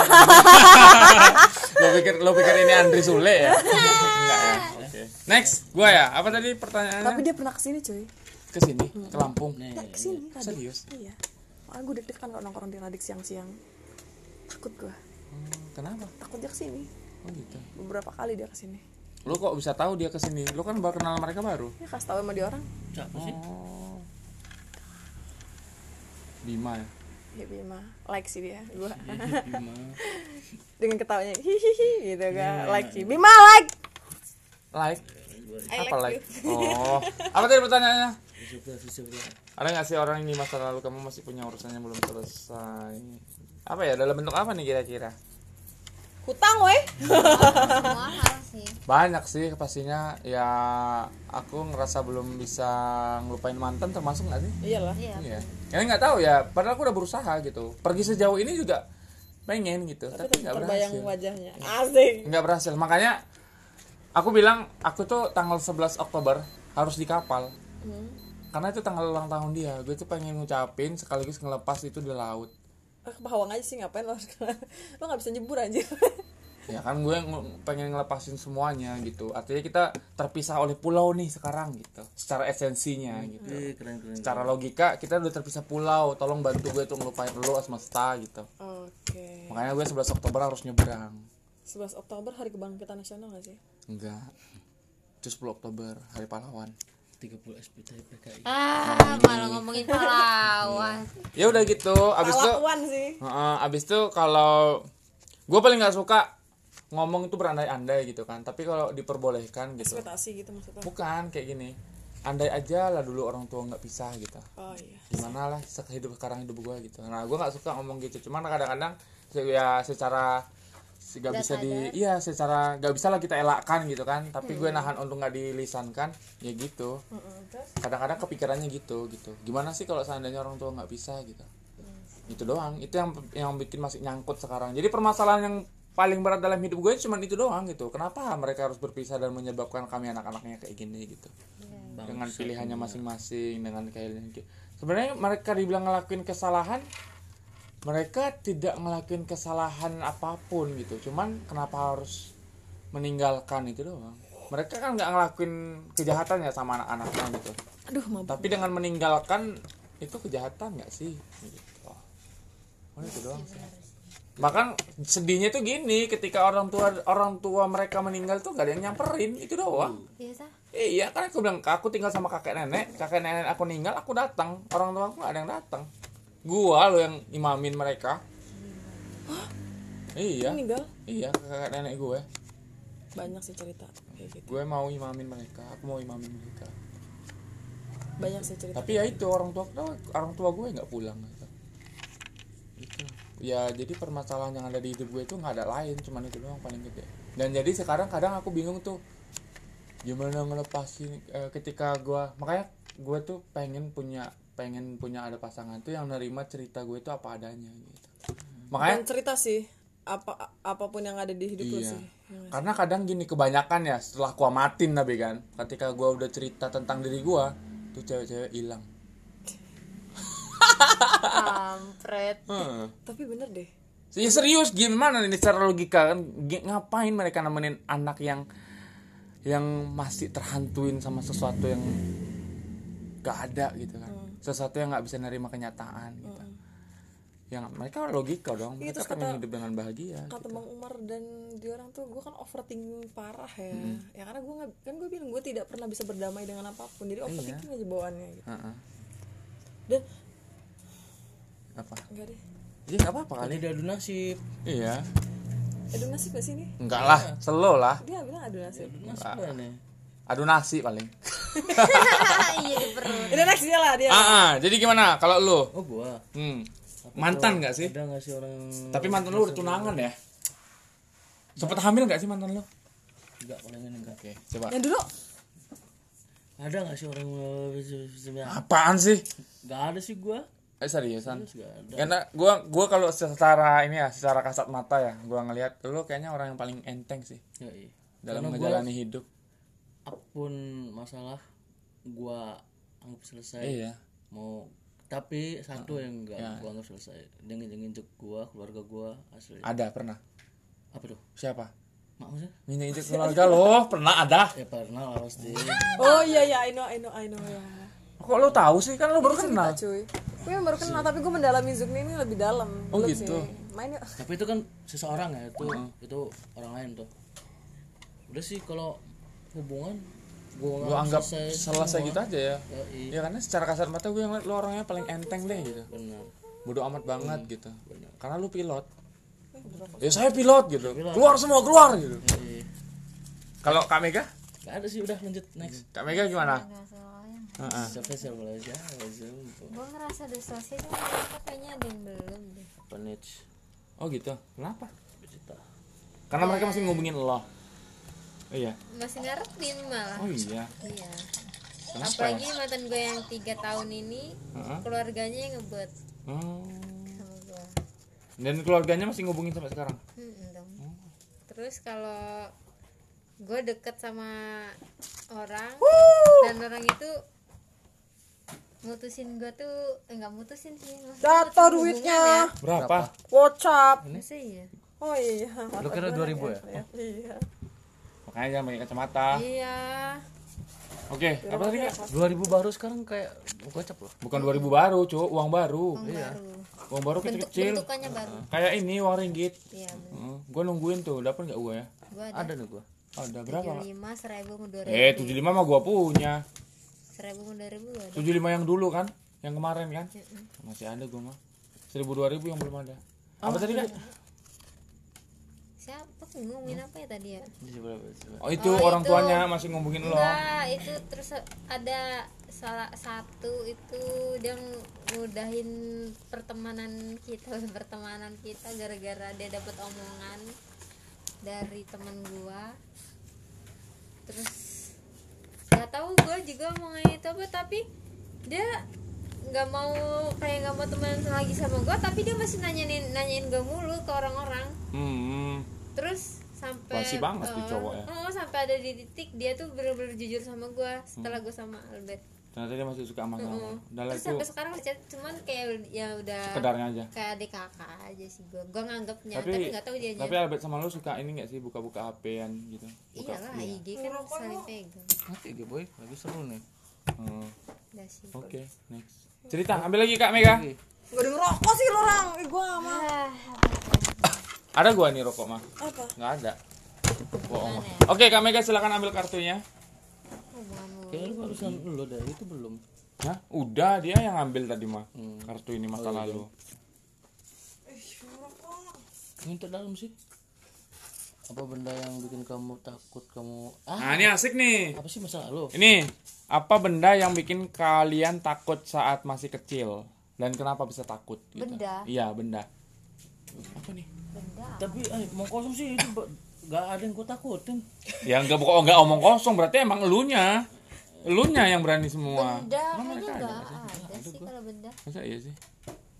Lo pikir lo pikir ini Andri Sule ya? Enggak ya? Oke. Next gua ya. Apa tadi pertanyaannya? Tapi dia pernah ke sini cuy. Ke sini? Ke Lampung? Ke sini tadi serius? Iya. Makanya gue deg-degan kalau nongkrong di Radik siang-siang. Takut gue Hmm, kenapa? Takut dia ke sini. Oh gitu. Beberapa kali dia ke sini. Lo kok bisa tahu dia ke sini? Lo kan baru kenal mereka baru? Ya kasih tahu sama dia orang. Siapa sih? Oh Bima ya? Ya Bima. Like sih dia. Gue gimana dengan ketawanya hihihi gitu kan. Like sih. Bima like! Like? I apa like like? oh. Apa tadi pertanyaannya? Ada nggak sih orang ini masa lalu kamu masih punya urusannya belum selesai? Apa ya? Dalam bentuk apa nih kira-kira hutang weh. Semua hal sih banyak sih pastinya. Ya aku ngerasa belum bisa ngelupain mantan termasuk nggak sih? Iyalah. Iya. Iya. Ya nggak tahu ya padahal aku udah berusaha gitu. Pergi sejauh ini juga pengen gitu tapi nggak terbayang berhasil. wajahnya. Asik. Nggak berhasil. Makanya aku bilang aku tuh tanggal 11 Oktober harus di kapal karena itu tanggal ulang tahun dia. Gue tuh pengen ngucapin sekaligus ngelepas itu di laut ah, ke Pahawang aja sih ngapain lo harus ke- lo nggak bisa nyebur aja ya kan gue nge- pengen ngelepasin semuanya gitu. Artinya kita terpisah oleh pulau nih sekarang gitu. Secara esensinya gitu. Ih, keren keren secara logika kita udah terpisah pulau. Tolong bantu gue tuh ngelupain lo semesta gitu. Oke. Makanya gue 11 Oktober harus nyebrang. 11 Oktober hari kebangkitan nasional gak sih? Enggak. Itu 10 Oktober hari pahlawan 30 SPT PKI ah malah ngomongin pahlawan. Ya udah gitu abis itu sih. Heeh, abis itu kalau gue paling nggak suka ngomong itu berandai-andai gitu kan tapi kalau diperbolehkan gitu. Ekspektasi gitu maksudnya? Bukan kayak gini. Andai aja lah dulu orang tua nggak pisah gitu. Oh iya. Gimana lah hidup sekarang hidup gue gitu. Nah gue nggak suka ngomong gitu. Cuman kadang-kadang ya secara Nggak bisa di iya secara gak bisa lah kita elakkan gitu kan. Tapi gue nahan untuk nggak dilisankan ya gitu. Kadang-kadang kepikirannya gitu gitu. Gimana sih kalau seandainya orang tua nggak bisa gitu? Itu doang. Itu yang yang bikin masih nyangkut sekarang. Jadi permasalahan yang paling berat dalam hidup gue cuman itu doang gitu. Kenapa mereka harus berpisah dan menyebabkan kami anak-anaknya kayak gini gitu? Dengan pilihannya masing-masing dengan kayaknya sebenarnya mereka dibilang ngelakuin kesalahan mereka tidak ngelakuin kesalahan apa pun gitu. Cuman kenapa harus meninggalkan itu doang? Mereka kan nggak ngelakuin kejahatan ya sama anak-anaknya gitu. Aduh mabuk tapi dengan meninggalkan itu kejahatan nggak sih? Gitu. oh itu doang sih. Bahkan sedihnya tuh gini ketika orang tua orang tua mereka meninggal tuh gak ada yang nyamperin itu doang. Biasa. Iya kan aku bilang aku tinggal sama kakek nenek, kakek nenek aku meninggal aku datang, orang tua aku gak ada yang datang. Gua lo yang imamin mereka. Iya, meninggal iya kakek nenek gue. banyak sih cerita kayak gitu Gue mau imamin mereka, aku mau imamin mereka. banyak sih cerita Tapi ya itu orang tua orang tua gue nggak pulang. Gitu. Gitu. Ya jadi permasalahan yang ada di hidup gue itu nggak ada lain, cuman itu doang paling gede. Dan jadi sekarang kadang aku bingung tuh gimana ngelepasin eh, ketika gue makanya gue tuh pengen punya pengen punya ada pasangan tuh yang nerima cerita gue itu apa adanya gitu. Makanya Bukan cerita sih apa apa pun yang ada di hidup lu Iya. sih Karena kadang gini kebanyakan ya setelah gua matin tapi kan, ketika gua udah cerita tentang diri gua, tuh cewek-cewek hilang. kampret Hmm. tapi bener deh Ya serius gimana ini secara logika kan ngapain mereka nemenin anak yang yang masih terhantuin sama sesuatu yang gak ada gitu kan. Sesuatu yang nggak bisa nerima kenyataan gitu. Yang mereka logika dong, Iya, mereka terus pengen kata- hidup dengan bahagia. kata bang Umar dan dia orang tuh gue kan overthinking parah ya ya karena gue nggak kan gue bilang gue tidak pernah bisa berdamai dengan apa pun jadi overthinking aja bawaannya gitu Heeh. dan Apa? enggak deh Ya nggak apa-apa kali. Tadi dia adu nasib. Iya. adu nasib gak sih ini Enggak lah, slow lah. dia bilang adu nasib Nasib lah nih. Adu nasi paling. iya di perut ini lah dia Ah, ah, jadi gimana kalau lu? Oh gua. Hmm. Mantan nggak sih? Ada nggak sih orang? Tapi mantan lu udah tunangan ya? Sempet hamil nggak sih mantan lu? Enggak paling ini enggak. Oke, coba. yang dulu Ada nggak sih orang Apaan sih? Enggak ada sih gua. Eh seriusan? Enggak ada. Karena gua gua kalau secara ini ya, secara kasat mata ya, gua ngelihat lu kayaknya orang yang paling enteng sih Ya, iya. dalam Karena gua- menjalani hidup. Apa pun masalah gua anggap selesai Iya. mau tapi satu yang enggak Ya. gua anggap selesai dia nginjek gua keluarga gua asli Ada pernah. apa tuh Siapa? mak maksudnya Nginjek keluarga lo pernah ada. ya pernah lah pasti oh iya iya I know I know I know ya Kok lu tahu sih? Kan lu baru kenal. cuy gue yang baru kenal tapi gue mendalami Zukni ini lebih dalam Oh, Belum gitu. sih. main yuk tapi itu kan seseorang ya itu itu orang lain tuh udah sih kalau hubungan gua Lu anggap selesai selesai semua. gitu aja ya. ya, iya Ya karena secara kasat mata gue yang liat lu orangnya paling enteng deh gitu. benar Bodoh amat banget gitu. benar Karena lu pilot. Ya saya pilot gitu. Keluar semua keluar gitu. Iya. Kalau Kak Mega? Nggak ada sih udah lanjut next Kak Mega gimana? Heeh. spesial Malaysia Zoom gue ngerasa tuh mereka kayaknya ada yang belum deh Penich Oh gitu. Kenapa? Karena mereka masih ngubungin lo. Oh iya. masih ngarepin malah Oh iya. iya Kenapa ya? apalagi mantan gue yang tiga tahun ini Heeh. keluarganya yang ngebuat Oh. sama gue Dan keluarganya masih ngubungin sampai sekarang. Hmm, dong. Terus kalau gue deket sama orang dan orang itu mutusin gue tuh eh, nggak mutusin sih Jatuh mutusin duitnya. hubungan Berapa? Whatsapp ya. Masa iya oh iya lu kira 2000 ya iya Makanya jangan pakai kacamata. iya Oke, apa tadi Kak? 2000 baru sekarang kayak gocap loh Bukan 2000 baru, Cuk. Uang baru. uang baru Uang baru kecil-kecil. bentukannya baru Kayak ini uang ringgit. iya Heeh. Gua nungguin tuh, dapat nggak gua ya? gue ada ada nih gua Oh, ada berapa? tujuh lima seribu dua Eh, ribu 75 mah gua punya. seribu dua ribu ada 75 yang dulu kan? Yang kemarin kan? Masih ada gua mah. 1000 2000 yang belum ada. Apa tadi kan? Siapa ngomongin apa ya tadi ya. Oh itu Oh, orang itu. tuanya masih ngomongin lo. enggak itu terus ada salah satu itu dia ngudahin pertemanan kita pertemanan kita gara-gara dia dapat omongan dari teman gua terus nggak tahu gua juga omongan itu apa tapi dia nggak mau kayak nggak mau temenan lagi sama gua tapi dia masih nanyain nanyain gak mulu ke orang-orang Hmm. Terus sampai Basi banget tuh eh, cowok ya. oh, sampai ada di titik dia tuh bener-bener jujur sama gua setelah gua sama Albert Ternyata dia masih suka sama kamu. Heeh. Udah lah terus itu sampai sekarang chat cuman kayak ya udah sekedarnya aja. kayak adik kakak aja sih gua gua nganggapnya Tapi tapi nggak tahu dia tapi Albert sama lu suka ini gak sih buka-buka HP-an gitu? Buka, iyalah IG kan saling pegang Mati dia boy, lagi seru nih. Hmm. udah sih Oke, next. Cerita, ambil lagi Kak Mega. Gak ada ngerokok sih lo orang eh, gue gak mau ah, Ada gua nih rokok mah. apa Nggak ada. Bohong. Ya? Oke, Kak Mega silakan ambil kartunya. Kayaknya lu barusan lu dah itu belum. Hah? Udah, dia yang ambil tadi mah. Hmm. Kartu ini masa lalu. Minta dalam sih. Apa benda yang bikin kamu takut kamu ah Nah, ini asik nih. apa sih masalah lu? Ini apa benda yang bikin kalian takut saat masih kecil dan kenapa bisa takut? gitu? Benda? Iya benda. Apa nih? Benda Tapi eh, mau kosong sih itu gak ada yang gue takutin. Ya nggak oh, nggak omong kosong berarti emang elunya, elunya yang berani semua. benda kayaknya mereka ada nggak nggak sih? ada sih kalau benda Masa iya sih?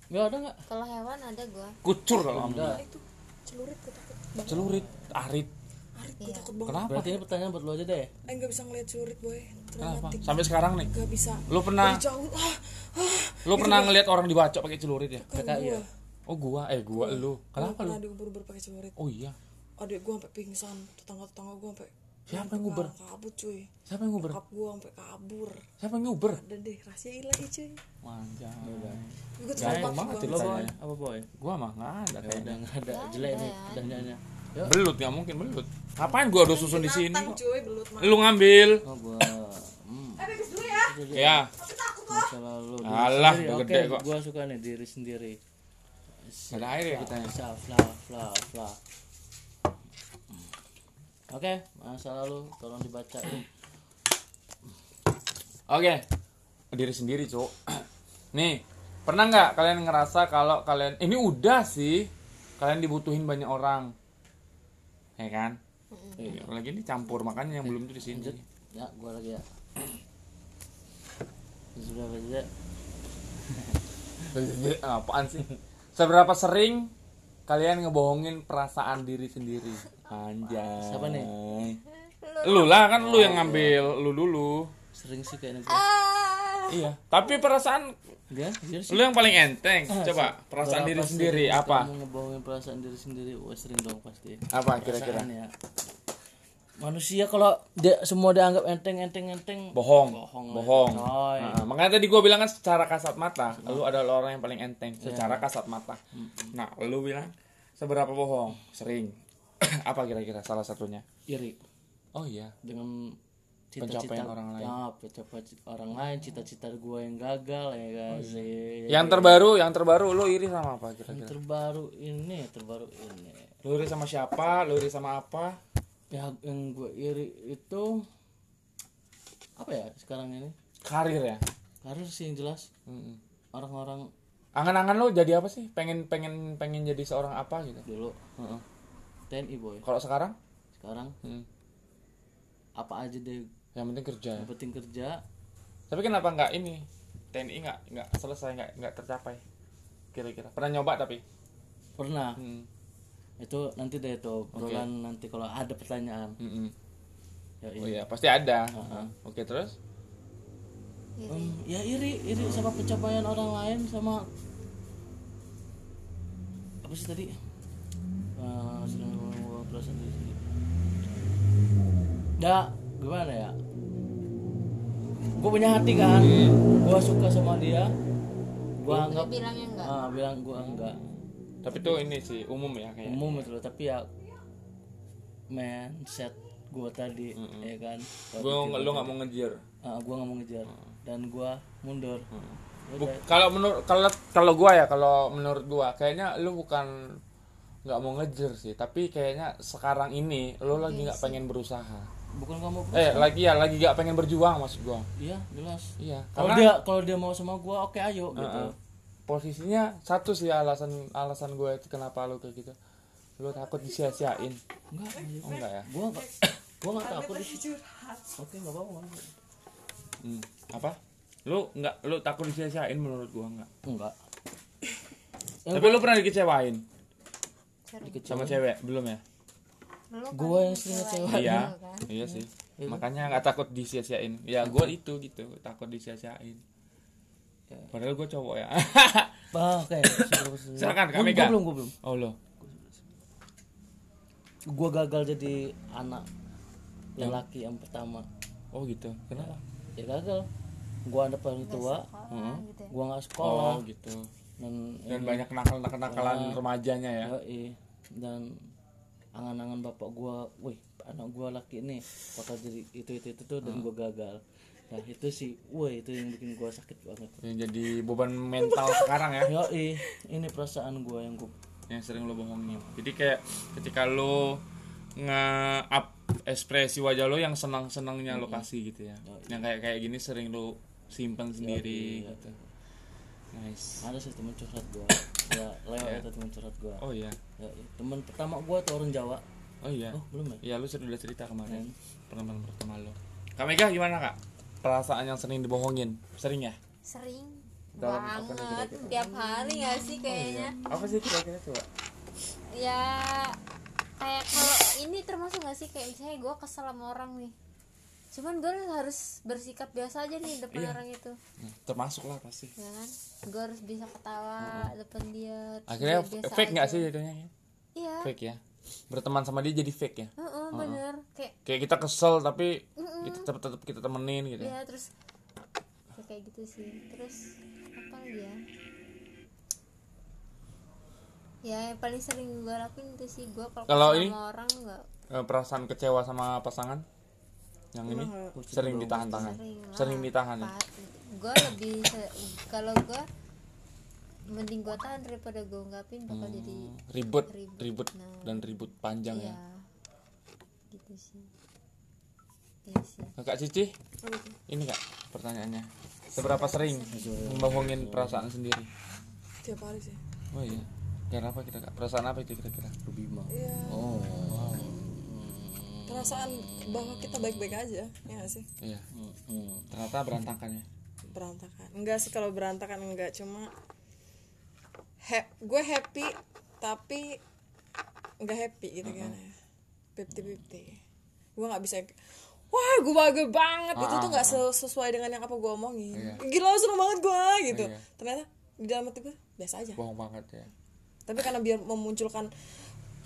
Gak ada nggak? kalau hewan ada gua Kucur kalau. Benda. itu celurit gue takut Celurit, arit. arit gue Iya. takut banget Kenapa? Berarti ini pertanyaan buat lu aja deh. eh bisa ngeliat celurit boy Kenapa? traumatik Sampai sekarang nih. gak bisa Lu pernah jauh ah, ah, lu pernah ngeliat orang dibacok pakai celurit ya? kan PKI ya? Oh gua, eh gua lu. Kenapa lu? pernah diubur-ubur pakai celurit Oh iya. adik gue sampai pingsan tetangga-tetangga gue sampai Siapa yang nguber? kabur cuy Siapa yang nguber? Bokap gue sampai kabur Siapa yang nguber? dan deh rahasia lagi cuy tuh Gaya sumpah banget gua- itu Lo boy, apa boy? Gua mah nggak ada Ya udah kayaknya. nggak ada jelek nih. Yuk. Belut nggak mungkin belut. Ngapain gua udah susun di sini? Binatang, cuy belut mah Lu ngambil. Oh gua hmm. eh ya Ya. Masa lalu diri Alah, udah gede kok. gua suka nih diri sendiri. Nggak ada air ya kita ya. Fla, fla, fla, fla. Oke, masa lalu tolong dibacain. Oke. Diri sendiri, Cuk. Nih, pernah nggak kalian ngerasa kalau kalian ini udah sih kalian dibutuhin banyak orang. Ya kan? Iya, lagi ini campur makanya yang belum tuh di sini. Ya, gua lagi ya. Sudah baca. Apaan sih? Seberapa sering kalian ngebohongin perasaan diri sendiri? Anjay. Siapa nih? Lu lah kan lu yang ngambil lu dulu. Sering sih kayaknya ah Iya. Tapi perasaan Dia, dia sih. lu yang paling enteng. Coba perasaan diri sendiri apa? Kamu ngebohongin perasaan diri sendiri, wah sering dong pasti. Apa kira-kira? Ya. Manusia kalau dia semua dianggap enteng enteng enteng Bohong. Bohong, Bohong. coy. Nah, makanya tadi gua bilang kan secara kasat mata, lu adalah orang yang paling enteng secara kasat mata. Nah, lu bilang seberapa bohong? Sering. apa kira-kira salah satunya? iri Oh iya. dengan cita-cita Pencapaian orang lain. Ya, pencapaian orang lain, cita-cita gue yang gagal ya kan sih. Yang terbaru, yang terbaru lu iri sama apa Yang kira-kira? terbaru ini, terbaru ini. Lu iri sama siapa? Lu iri sama apa? Ya yang gue iri itu apa ya sekarang ini? Karir ya. Karir sih yang jelas Mm-mm. orang-orang Angan-angan lu jadi apa sih? Pengen pengen pengen jadi seorang apa gitu? dulu Heeh. TNI boy. Kalau sekarang? Sekarang Mm. apa aja deh Yang penting kerja. yang penting kerja Tapi kenapa nggak ini? TNI nggak nggak selesai nggak nggak tercapai? Kira-kira pernah nyoba tapi? pernah Hmm. Itu nanti deh tuh obrolan nanti kalau ada pertanyaan. Mm-mm. ya, Oh iya pasti ada. Heeh. Oke terus? Em, ya iri iri sama pencapaian orang lain sama apa sih tadi? Eh, sedang perasaan diri sendiri gimana ya? Gue punya hati kan? Gue suka sama dia. Gue anggap bilangnya enggak. Ah, bilang gue enggak Tapi itu ini sih umum ya kayaknya. umum itu loh tapi ya mindset gue tadi ya kan? Gue lu nggak mau ngejar. gue nggak mau ngejar. Dan gue mundur. Buk- kalau menurut kalau kalau gua ya kalau menurut gua kayaknya lu bukan nggak mau ngejer sih tapi kayaknya sekarang ini lo lagi Iya nggak pengen berusaha. Bukan kamu eh lagi ya lagi nggak pengen berjuang maksud gua. Iya jelas. Iya kalau dia kalau dia mau sama gua oke ayo gitu. Heeh. Posisinya satu sih alasan alasan gue itu kenapa lo kayak gitu. Lo takut disia-siain. Enggak oh enggak ya? gua enggak gua enggak takut oke enggak apa-apa Hmm, apa? Lo nggak lo takut disia-siain menurut gua enggak? Enggak. Tapi lo pernah dikecewain? Sama cewek belum ya? Kan Gua yang sering ngecewain. iya gitu kan. iya sih. Makanya nggak takut disia-siain. Ya gue itu gitu takut disia-siain padahal gue cowok ya. Ah oke Silakan, kami gua Kak. belum gua belum oh lo gua gagal jadi anak lelaki yang pertama. Oh gitu. Kenapa? Ya gagal. Gua ada paling tua. Sekolah gitu ya. gua nggak sekolah. Oh gitu. Dan dan banyak nakal nakal nakalan Ah. remajanya ya? Yoi. dan angan-angan bapak gua, wih anak gua laki nih. Bakal jadi itu itu itu tuh dan gua gagal. Nah itu sih, wih itu yang bikin gua sakit banget. yang jadi beban mental sekarang ya Yoi, ini perasaan gua yang gua yang sering lo bohongin jadi kayak ketika lo nge-up ekspresi wajah lo yang senang senangnya lo kasih gitu ya yang kayak kayak gini sering lo simpen sendiri gitu nice ada sih temen curhat gua. Ya, lewat itu temen curhat gua. oh iya Yoi. Temen pertama gua tuh orang Jawa. oh iya Oh, belum ya? Iya lu sudah udah cerita kemarin Pertemuan pertama lo Kak Mega gimana kak? Perasaan yang sering dibohongin? Sering ya? Sering Dalam banget tiap hari gak sih kayaknya? Apa sih kira-kira coba? ya kayak kalau ini termasuk gak sih? Kayak misalnya gue kesel sama orang nih. Cuman gue harus bersikap biasa aja nih depan Iya. orang itu. Hmm, Termasuk lah pasti. Ya kan? Gue harus bisa ketawa depan dia Akhirnya fake gak sih jadinya? Ya? iya. Fake ya? Berteman sama dia jadi fake ya? Heeh, bener kayak Kayak kita kesel tapi kita tetap tetap kita temenin gitu ya? ya terus ya kayak gitu sih terus apa lagi ya ya yang paling sering gue lakuin itu sih gue kalau ini? sama orang nggak Eh, Perasaan kecewa sama pasangan? Yang ini? Sering ditahan-tahan? sering lah. Sering ditahan ya? gue lebih kalau gue mending gue tahan daripada gue ungkapin bakal jadi Ribut, Ribut. ribut Nah. dan ribut panjang ya ya gitu sih Iya sih Kak Cici? Ini kak pertanyaannya Seberapa sering membohongin perasaan sendiri? tiap hari sih Oh iya. Karena apa kita kak? Perasaan apa itu kira-kira? Bima. Iya. Oh. perasaan bahwa kita baik-baik aja ya nggak sih Iya. Hmm. Ternyata berantakan ya. berantakan enggak sih kalau berantakan enggak cuma he- gue happy tapi enggak happy gitu kan ya. Fifty fifty gue nggak bisa wah gue bahagia banget. Itu tuh nggak se- sesuai dengan yang apa gue omongin. Iya. gila seneng banget gue gitu. Iya. ternyata di dalam hati gue biasa aja. Bohong banget ya. tapi karena biar memunculkan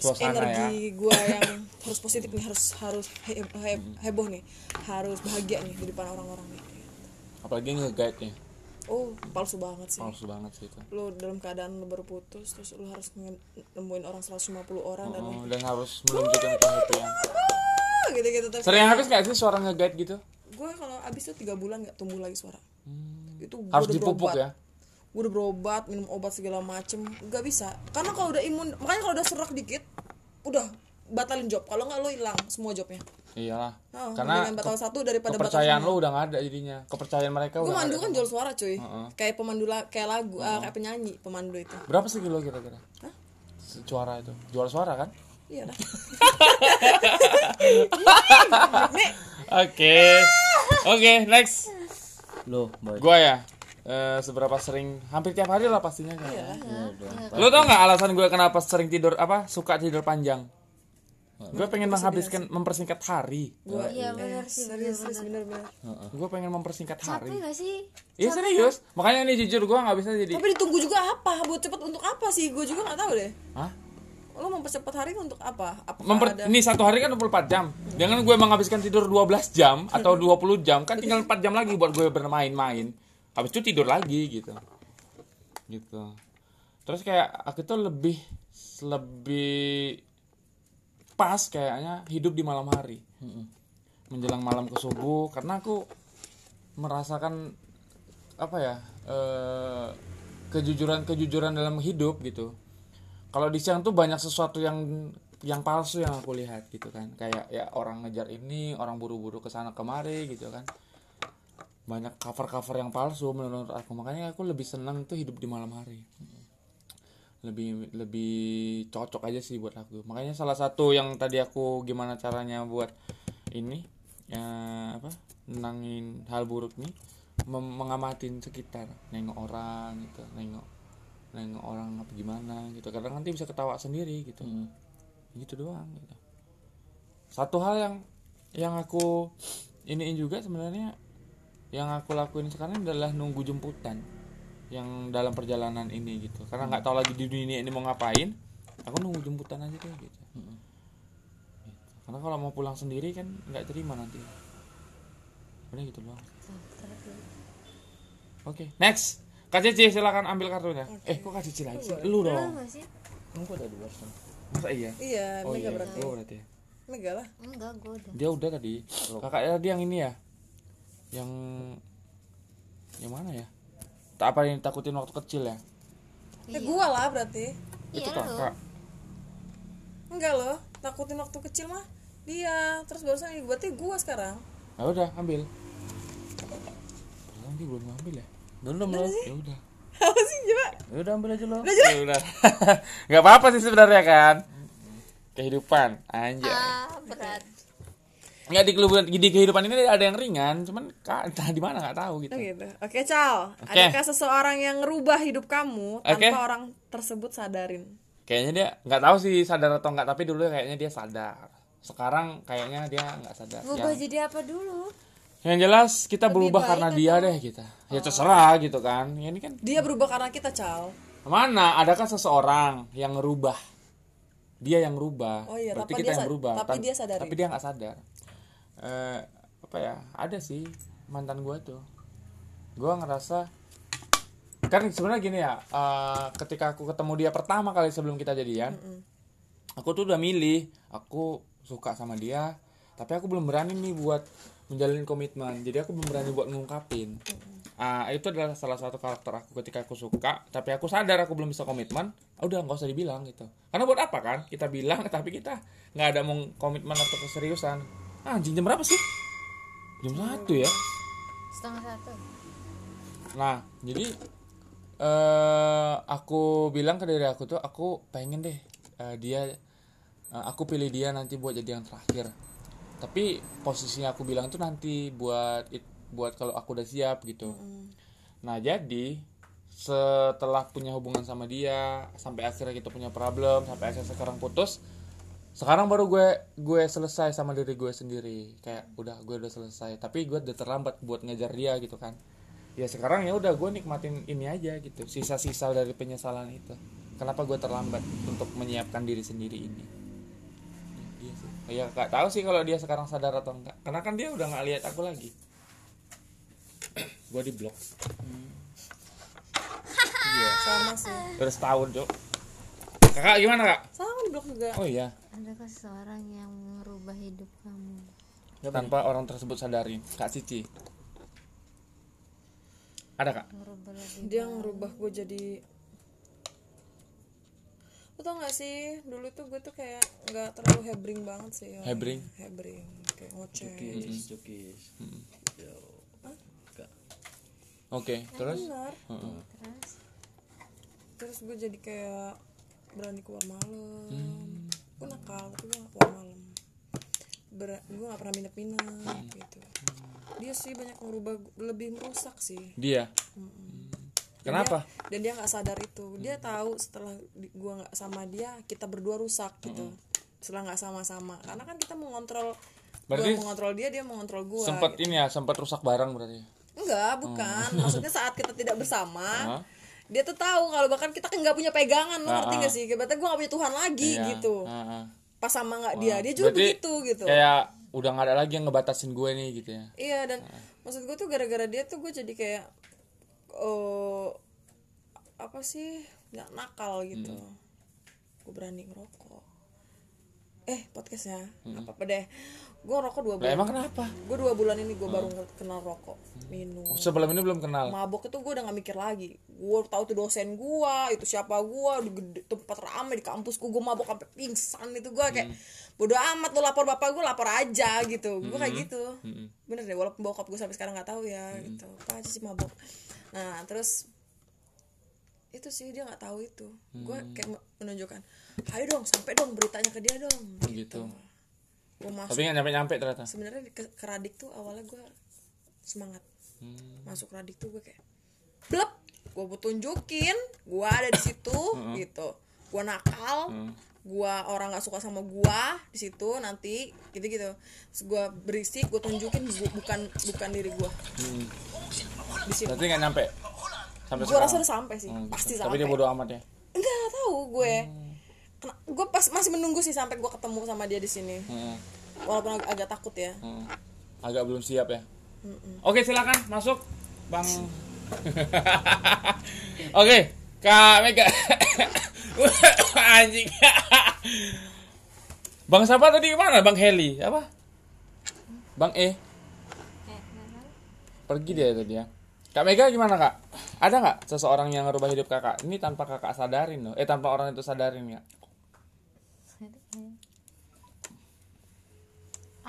Suasana energi gue yang harus positif nih harus harus he- he- heboh nih. Harus bahagia nih di depan orang-orang nih. Apalagi nge-guide nya. Oh palsu banget sih Palsu banget sih itu. lu dalam keadaan lu baru putus terus lu harus nemuin orang 150 orang dan lu Oh, dan harus menunjukkan kehappyan. ah, gitu-gitu tapi Sering habis gak sih suara nge-guide gitu? gue kalau abis itu tiga bulan nggak tumbuh lagi suara itu gua Harus dipupuk berobat. ya. gue udah berobat minum obat segala macem nggak bisa karena kalau udah imun makanya kalau udah serak dikit udah batalin job kalau nggak lo hilang semua jobnya Iyalah. Oh, Karena batal satu daripada kepercayaan lo udah gak ada jadinya. Kepercayaan mereka gue mandu kan jual suara cuy Heeh. kayak pemandu la- kayak lagu ah, kayak penyanyi pemandu itu Berapa sih kilo kira-kira? Suara itu. Jual suara kan? iya dah Oke. Oke, next. Boy. Gua ya. Eh, seberapa sering hampir tiap hari lah pastinya kan. Iya. Lu tau nggak alasan gue kenapa sering tidur apa suka tidur panjang? Gue pengen menghabiskan mempersingkat hari. gue iya bener sih bener serius serius bener bener Gue pengen mempersingkat hari. capek gak sih Iya serius. Makanya ini jujur gue nggak bisa jadi. tapi ditunggu juga apa buat cepet untuk apa sih gue juga nggak tahu deh Hah? lo mempercepat hari untuk apa apa Memper ada ini satu hari kan 24 jam. Dengan gue menghabiskan tidur 12 jam atau 20 jam kan tinggal 4 jam lagi buat gue bermain-main. Habis itu tidur lagi gitu. Gitu. Terus kayak aku tuh lebih lebih pas kayaknya hidup di malam hari. Menjelang malam ke subuh karena aku merasakan apa ya? eh, kejujuran-kejujuran dalam hidup gitu. kalau di siang tuh banyak sesuatu yang yang palsu yang aku lihat gitu kan kayak ya orang ngejar ini orang buru-buru ke sana kemari gitu kan banyak cover-cover yang palsu menurut aku makanya aku lebih senang tuh hidup di malam hari lebih lebih cocok aja sih buat aku. Makanya salah satu yang tadi aku gimana caranya buat ini ya apa nenangin hal buruk nih mem- mengamatin sekitar. Nengok orang gitu nengok nengok orang apa gimana gitu. Kadang nanti bisa ketawa sendiri gitu. Gitu doang gitu. Satu hal yang yang aku iniin juga sebenarnya yang aku lakuin sekarang adalah nunggu jemputan yang dalam perjalanan ini gitu. Karena nggak tahu lagi di dunia ini mau ngapain aku nunggu jemputan aja deh gitu. Gitu. karena kalau mau pulang sendiri kan nggak terima nanti. Udah gitu doang. Oke next. Kak Cici silakan ambil kartunya. Eh kok Kak Cici lagi? Sih lu dong. sih. Enggak ada dua sen. masa iya? Iya oh mega iya berarti. oh berarti ya. mega lah. Enggak gue udah. Dia udah tadi. Kakaknya tadi yang ini ya? Yang yang mana ya apa yang takutin waktu kecil ya? Eh gua lah berarti. Itu iya kakak enggak loh takutin waktu kecil mah dia terus barusan ini berarti gua sekarang. Ya udah ambil. Padahal dia belum ngambil ya? Belum lo. ya udah. Apa sih coba? Ya udah ambil aja lo. ya udah. Nggak apa apa sih sebenarnya kan? Kehidupan anjay. Ah berat nggak di kehidupan di kehidupan ini ada yang ringan cuman entah di mana nggak tahu gitu Oh gitu. Oke, Cal. Oke. Adakah seseorang yang ngerubah hidup kamu tanpa Oke. orang tersebut sadarin? kayaknya dia nggak tahu sih sadar atau nggak tapi dulu kayaknya dia sadar sekarang kayaknya dia nggak sadar berubah Ya. jadi apa dulu Yang jelas kita berubah baik karena atau- dia deh kita. Ya terserah gitu kan. Ya, ini kan Dia berubah karena kita, Cal. mana adakah seseorang yang ngerubah? Dia yang rubah. Oh iya, Berarti tapi kita dia yang berubah. tapi dia sadari. Tapi dia nggak sadar. Eh apa ya? Ada sih mantan gua tuh. Gua ngerasa kan sebenarnya gini ya. eh, ketika aku ketemu dia pertama kali sebelum kita jadian, aku tuh udah milih. Aku suka sama dia, tapi aku belum berani nih buat menjalin komitmen. Jadi aku belum berani buat ngungkapin. Ah, itu adalah salah satu karakter aku ketika aku suka, tapi aku sadar aku belum bisa komitmen. ah, Udah nggak usah dibilang gitu. Karena buat apa kan? Kita bilang tapi kita nggak ada mau komitmen atau keseriusan. Ah, anjing jam berapa sih? Jam satu ya. setengah satu Nah, jadi eh aku bilang ke diri aku tuh aku pengen deh eh, dia eh, aku pilih dia nanti buat jadi yang terakhir. Tapi posisinya aku bilang tuh nanti buat it- buat kalau aku udah siap gitu. Nah, jadi setelah punya hubungan sama dia sampai akhirnya kita punya problem sampai akhirnya sekarang putus sekarang baru gue gue selesai sama diri gue sendiri. Kayak udah gue udah selesai. Tapi gue udah terlambat buat ngejar dia gitu kan. Ya sekarang ya udah gue nikmatin ini aja gitu. Sisa-sisa dari penyesalan itu. Kenapa gue terlambat untuk menyiapkan diri sendiri ini? Dia sih. Ya gak tahu sih kalau dia sekarang sadar atau enggak karena kan dia udah nggak lihat aku lagi. Gue di blok Sama sih. udah setahun cok kakak gimana kak Sama di blok juga. oh iya adakah seseorang yang merubah hidup kamu tanpa orang tersebut sadarin kak Cici ada kak merubah Dia ngerubah gue jadi Lu tau gak sih, dulu tuh gue tuh kayak nggak terlalu hebring banget sih orangnya. Hebring? Hebring, kayak ngoceh cukis. Yo. Kak. oke terus Benar Heeh. terus Terus gue jadi kayak berani keluar malam. Hmm. Gue nakal, tapi gue gak keluar malam. Ber- Gue gak pernah minat-minat Hmm. gitu. Dia sih banyak ngerubah, lebih merusak sih. Dia? Kenapa? dan dia nggak sadar itu. Dia tahu setelah gua nggak sama dia kita berdua rusak gitu. Setelah nggak sama-sama. Karena kan kita mengontrol Berarti- gua mengontrol dia dia mengontrol gua sempat ini ya sempat rusak barang berarti enggak bukan. Maksudnya saat kita tidak bersama? Dia tuh tahu kalau bahkan kita kan nggak punya pegangan lo ngerti Ah, nggak sih? Kayak berarti gua nggak punya Tuhan lagi Iya. gitu. Heeh. pas sama nggak dia dia juga Berarti begitu gitu. kayak udah nggak ada lagi yang ngebatasin gue nih gitu ya. Iya dan maksud gue tuh gara-gara dia tuh gue jadi kayak eh apa sih? Nggak nakal gitu. Gue berani ngerokok. eh podcastnya apa apa deh gue rokok dua bulan. emang kenapa? gue dua bulan ini gue baru kenal rokok minum. Sebelum ini belum kenal. mabok itu gue udah gak mikir lagi. Gue tahu tuh dosen gue itu siapa gue di gede, tempat ramai di kampus gue gue mabok sampai pingsan itu gue kayak bodo amat lo lapor bapak gue lapor aja gitu. Gue kayak gitu. Bener deh walaupun bokap gue sampai sekarang nggak tahu ya gitu. Apa aja sih mabok? Nah terus itu sih dia nggak tahu itu. Gue kayak menunjukkan ayo dong sampai dong beritanya ke dia dong. Gitu. Gue masuk. Tapi nggak nyampe-nyampe ternyata. sebenarnya di- ke, ke Radik tuh awalnya gue semangat. Hmm. masuk Radik tuh gue kayak blep gue mau tunjukin gue ada di situ gitu. Gue nakal gue orang nggak suka sama gue di situ nanti gitu gitu gue berisik gue tunjukin gua- bukan bukan diri gue di sini Berarti nggak nyampe. Sampai gue rasa udah sampai sih. Hmm, pasti Tapi sampai. dia bodo amat ya. enggak tahu gue gue pas masih menunggu sih sampai gue ketemu sama dia di sini Hmm, walaupun ag- agak takut ya hmm. Agak belum siap ya. Oke silakan masuk bang. Oke Kak Mega. Anjing. bang siapa tadi ke mana? Bang Heli apa? Bang E. Pergi dia tadi ya. Kak Mega gimana kak? Ada nggak seseorang yang ngerubah hidup kakak? Ini tanpa kakak sadarin loh. Eh tanpa orang itu sadarin ya.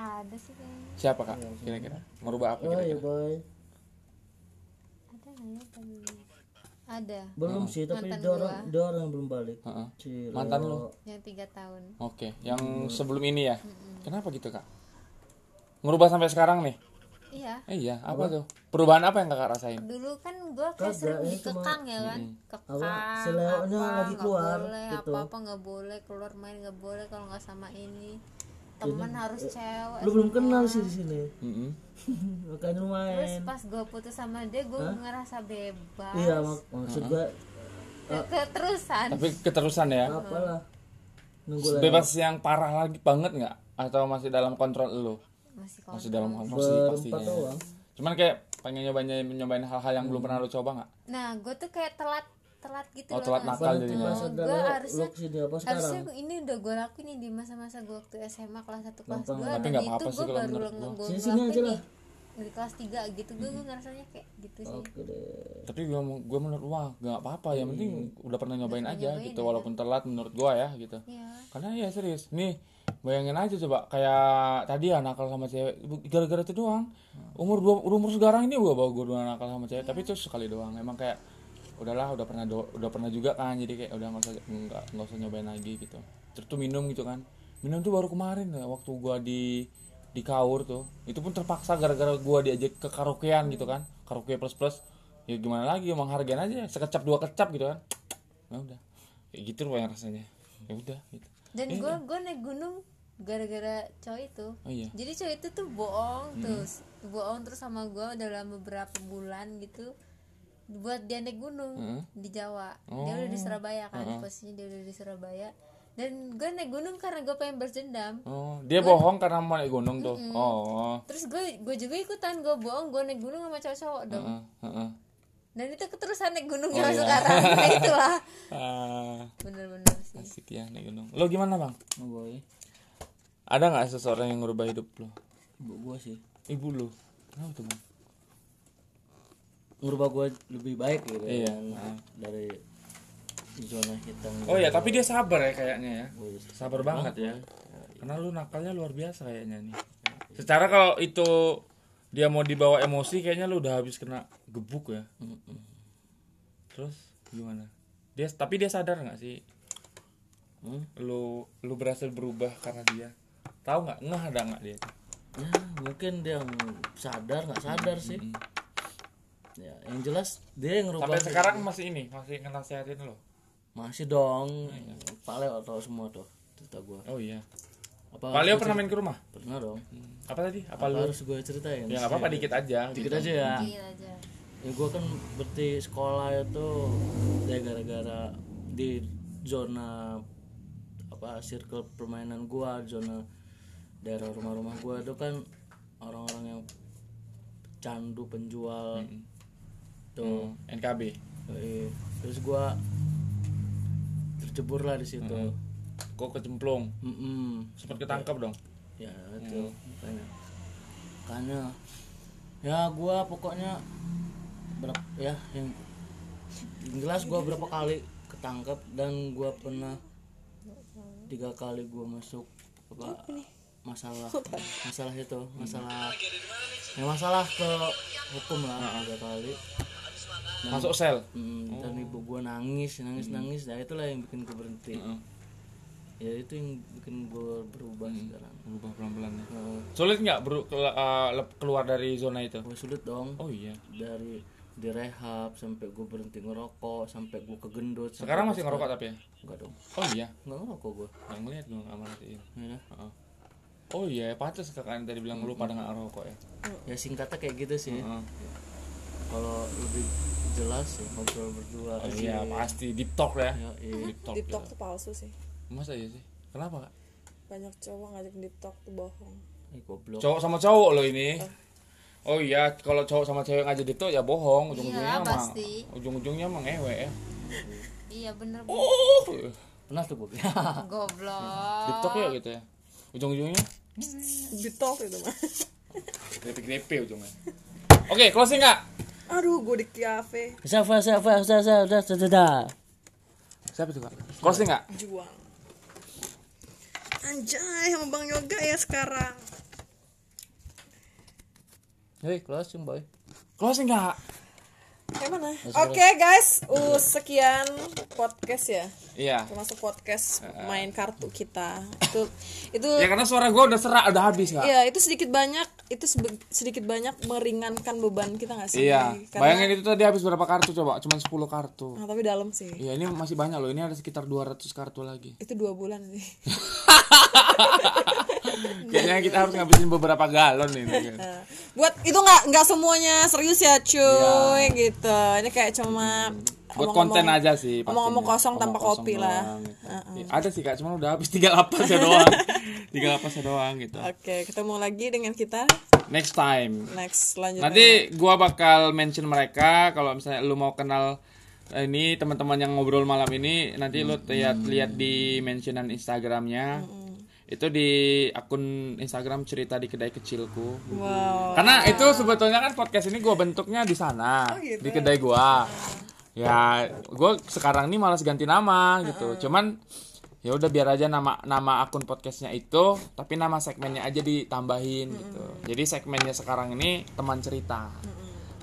Ada sih kayaknya Siapa kak? Kira-kira merubah apa oh ya kira-kira? boy ada nggak ya tadi ada belum sih tapi orang yang belum balik Heeh. si Mantan lu? yang tiga tahun Oke, yang sebelum ini ya. Kenapa gitu kak? Ngerubah sampai sekarang nih? iya Eh iya, apa tuh? Perubahan apa yang kakak rasain? dulu kan gue kayak sering dikekang ya kan kekang Apa, lagi nggak keluar, boleh gitu. apa apa nggak boleh keluar main nggak boleh kalau nggak sama ini teman harus cewek lu belum kenal sih di sini Mm-mm. makanya lu terus pas gue putus sama dia gue ngerasa bebas iya mak- maksud gua Ke- keterusan Tapi keterusan ya. apalah nunggu lagi Bebas yang parah lagi banget nggak? Atau masih dalam kontrol lu? masih Masih kontrol. dalam kontrol sih pastinya. doang Cuman kayak pengen nyobain nyobain hal-hal yang belum pernah lu coba nggak? nah gue tuh kayak telat telat gitu Oh, loh telat nakal jadinya. lu, harusnya- apa harusnya ini udah gue lakuin nih di masa-masa gue waktu SMA kelas 1 kelas 2 Gampang. Tapi dan itu apa-apa sih gue kalau baru menurut gue gua. Sini- sini aja lah. di kelas 3 gitu. Gue gue ngerasanya kayak gitu sih. Oke deh. Tapi gua gua menurut wah nggak apa-apa ya. Penting udah pernah nyobain aja nyobain gitu walaupun telat menurut gua ya gitu. Iya. Karena ya serius. Nih bayangin aja coba kayak tadi ya nakal sama cewek. Gara-gara itu doang. Umur dua umur sekarang ini gua bawa gua dua nakal sama cewek. Tapi itu sekali doang. Emang kayak udahlah udah pernah do- udah pernah juga kan jadi kayak udah nggak usah nggak nggak usah nyobain lagi gitu. Terus tuh minum gitu kan. Minum tuh baru kemarin ya waktu gua di di kaur tuh. Itu pun terpaksa gara-gara gua diajak ke karaokean gitu kan. Karaoke plus plus. Ya gimana lagi emang hargain aja sekecap dua kecap gitu kan. Ya udah. Kayak gitu loh yang rasanya. Ya udah gitu. Dan gue gue naik gunung gara-gara cowok itu. Oh iya. Jadi cowok itu tuh bohong terus. Bohong terus sama gue dalam beberapa bulan gitu buat dia naik gunung Heeh. di Jawa dia udah di Surabaya kan posisinya dia udah di Surabaya dan gue naik gunung karena gue pengen berjendam Oh, dia bohong karena mau naik gunung tuh. Oh. terus gue gue juga ikutan gue bohong gue naik gunung sama cowok-cowok dong Heeh, heeh. dan itu keterusan naik gunung Oh, ya iya. sekarang nah itulah Ah, bener-bener sih asik ya naik gunung. Lo gimana, Bang? oh boy Ada nggak seseorang yang ngubah hidup lo? ibu gua sih Ibu lo. Kenapa tuh, Bang? Ngubah gua lebih baik gitu Iya. kan, dari zona hitam Oh ya, tapi dia sabar ya kayaknya ya. Wih, Sabar banget ya. Karena lu nakalnya luar biasa kayaknya nih. Secara kalau itu dia mau dibawa emosi kayaknya lu udah habis kena gebuk ya. Terus gimana? Dia tapi dia sadar nggak sih? Hmm? Lu lu berhasil berubah karena dia. Tahu nggak? Nggak ada nggak dia? ya mungkin dia sadar nggak sadar sih ya yang jelas dia yang ngerubah Sampai sekarang masih ini, masih ngenasihatin lo. masih dong Pak Leo tau semua tuh cerita gua Oh iya. apa Pak Leo pernah main ke rumah? pernah dong Apa tadi? Apa apa lu? harus gue ceritain Ya nggak apa-apa dikit aja. dikit gitu. aja ya Dikit aja ya gue kan berarti sekolah itu ya gara-gara di zona apa circle permainan gua zona daerah rumah-rumah gua itu kan orang-orang yang candu penjual tuh Hmm, NKB. Terus gua tercebur lah di situ. Kok kecemplung Mm-mm. sempat ketangkap dong. Ya itu makanya. Makanya ya gua pokoknya berapa ya yang yang jelas gua berapa kali ketangkap dan gua pernah tiga kali gua masuk apa masalah masalah itu masalah ya masalah ke hukum lah tiga kali Dan- masuk sel? Mm, dan ibu gua nangis nangis nangis. Nah itulah yang bikin gue berhenti. Heeh. ya itu yang bikin gue berubah sekarang. Berubah pelan pelan ya. Eh, sulit nggak eh, lep- keluar dari zona itu? Gue sulit dong. Oh iya. Dari di rehab sampai gue berhenti ngerokok sampai gue kegendut sekarang masih ngerokok tapi ya? Enggak dong. Oh iya? Enggak ngerokok gue nggak ngeliat gue nggak merhatiin ya. Heeh. oh iya pantas kakak tadi bilang lu pada nggak ngerokok ya. Ya singkatnya kayak gitu sih. Heeh. kalau lebih jelas ya ngobrol berdua. Oh iya pasti. Deep talk ya? Ya, iya. deep talk deep talk gitu. tuh palsu sih. Masa iya sih? Kenapa kak? Banyak cowok ngajak deep talk tuh bohong. Eh, goblok. Cowok sama cowok lo ini. Oh iya kalau cowok sama cewek ngajak deep talk ya bohong. Ujung-ujungnya Iya, emang pasti. ujung-ujungnya emang ngewe ya. Iya bener oh pernah tuh gue goblok. Deep talk ya gitu ya? Ujung-ujungnya? Deep talk itu mah. Grepe-grepe ujungnya. Oke closing nggak aduh gue di cafe. Siapa siapa siapa siapa siapa siapa siapa tuh kak? Closing nggak? Juang. Anjay sama bang yoga ya sekarang. Hei closing boy. Closing nggak kayak mana? Oke guys. Uh sekian podcast ya. Iya. Termasuk podcast main kartu kita. Itu itu ya karena suara gue udah serak udah habis kak. Iya, itu sedikit banyak, itu sedikit banyak meringankan beban kita gak sih? iya. Karena, bayangin itu tadi habis berapa kartu coba? Cuma 10 kartu. Nah, tapi dalam sih. Iya ini masih banyak loh. Ini ada sekitar 200 kartu lagi. Itu dua bulan sih. Kayaknya kita harus ngabisin beberapa galon ini. Nah, buat itu nggak nggak semuanya serius ya cuy gitu. Ini kayak cuma Iya. Buat konten aja sih. Omong-omong kosong tanpa kosong kopi lah. gitu. Iya, Ada sih kak, cuma udah habis tiga lapasnya doang. tiga lapasnya doang gitu. Oke, ketemu lagi dengan kita Next time. next selanjutnya. Nanti gua bakal mention mereka kalau misalnya lu mau kenal eh, ini teman-teman yang ngobrol malam ini nanti lu lihat lihat di mentionan Instagramnya. Itu di akun Instagram cerita di kedai kecilku. Wow. Karena itu sebetulnya kan podcast ini gua bentuknya di sana, gitu. di kedai gua. Ya, gua sekarang ini malas ganti nama gitu. Cuman ya udah biar aja nama nama akun podcastnya itu, tapi nama segmennya aja ditambahin gitu. Jadi segmennya sekarang ini teman cerita.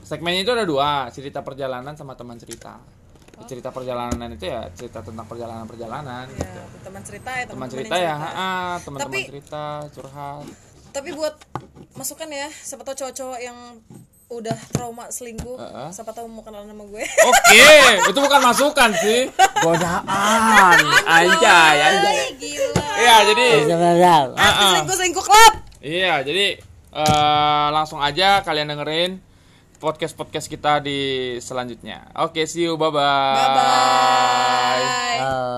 Segmennya itu ada dua, cerita perjalanan sama teman cerita. Cerita perjalanan itu ya cerita tentang perjalanan-perjalanan Ya, gitu. teman cerita ya, Teman teman cerita ya, teman-teman cerita, curhat. Tapi buat masukan ya, siapa tahu cowok-cowok yang udah trauma selingkuh, Heeh. siapa tahu mau kenalan sama gue. Oke, itu bukan masukan sih. Godaan. Anjay, anjay. gila Iya, jadi Artis selingkuh selingkuh club. iya, jadi eh, langsung aja kalian dengerin podcast-podcast kita di selanjutnya. Oke, see you. Bye-bye. Bye bye. Uh,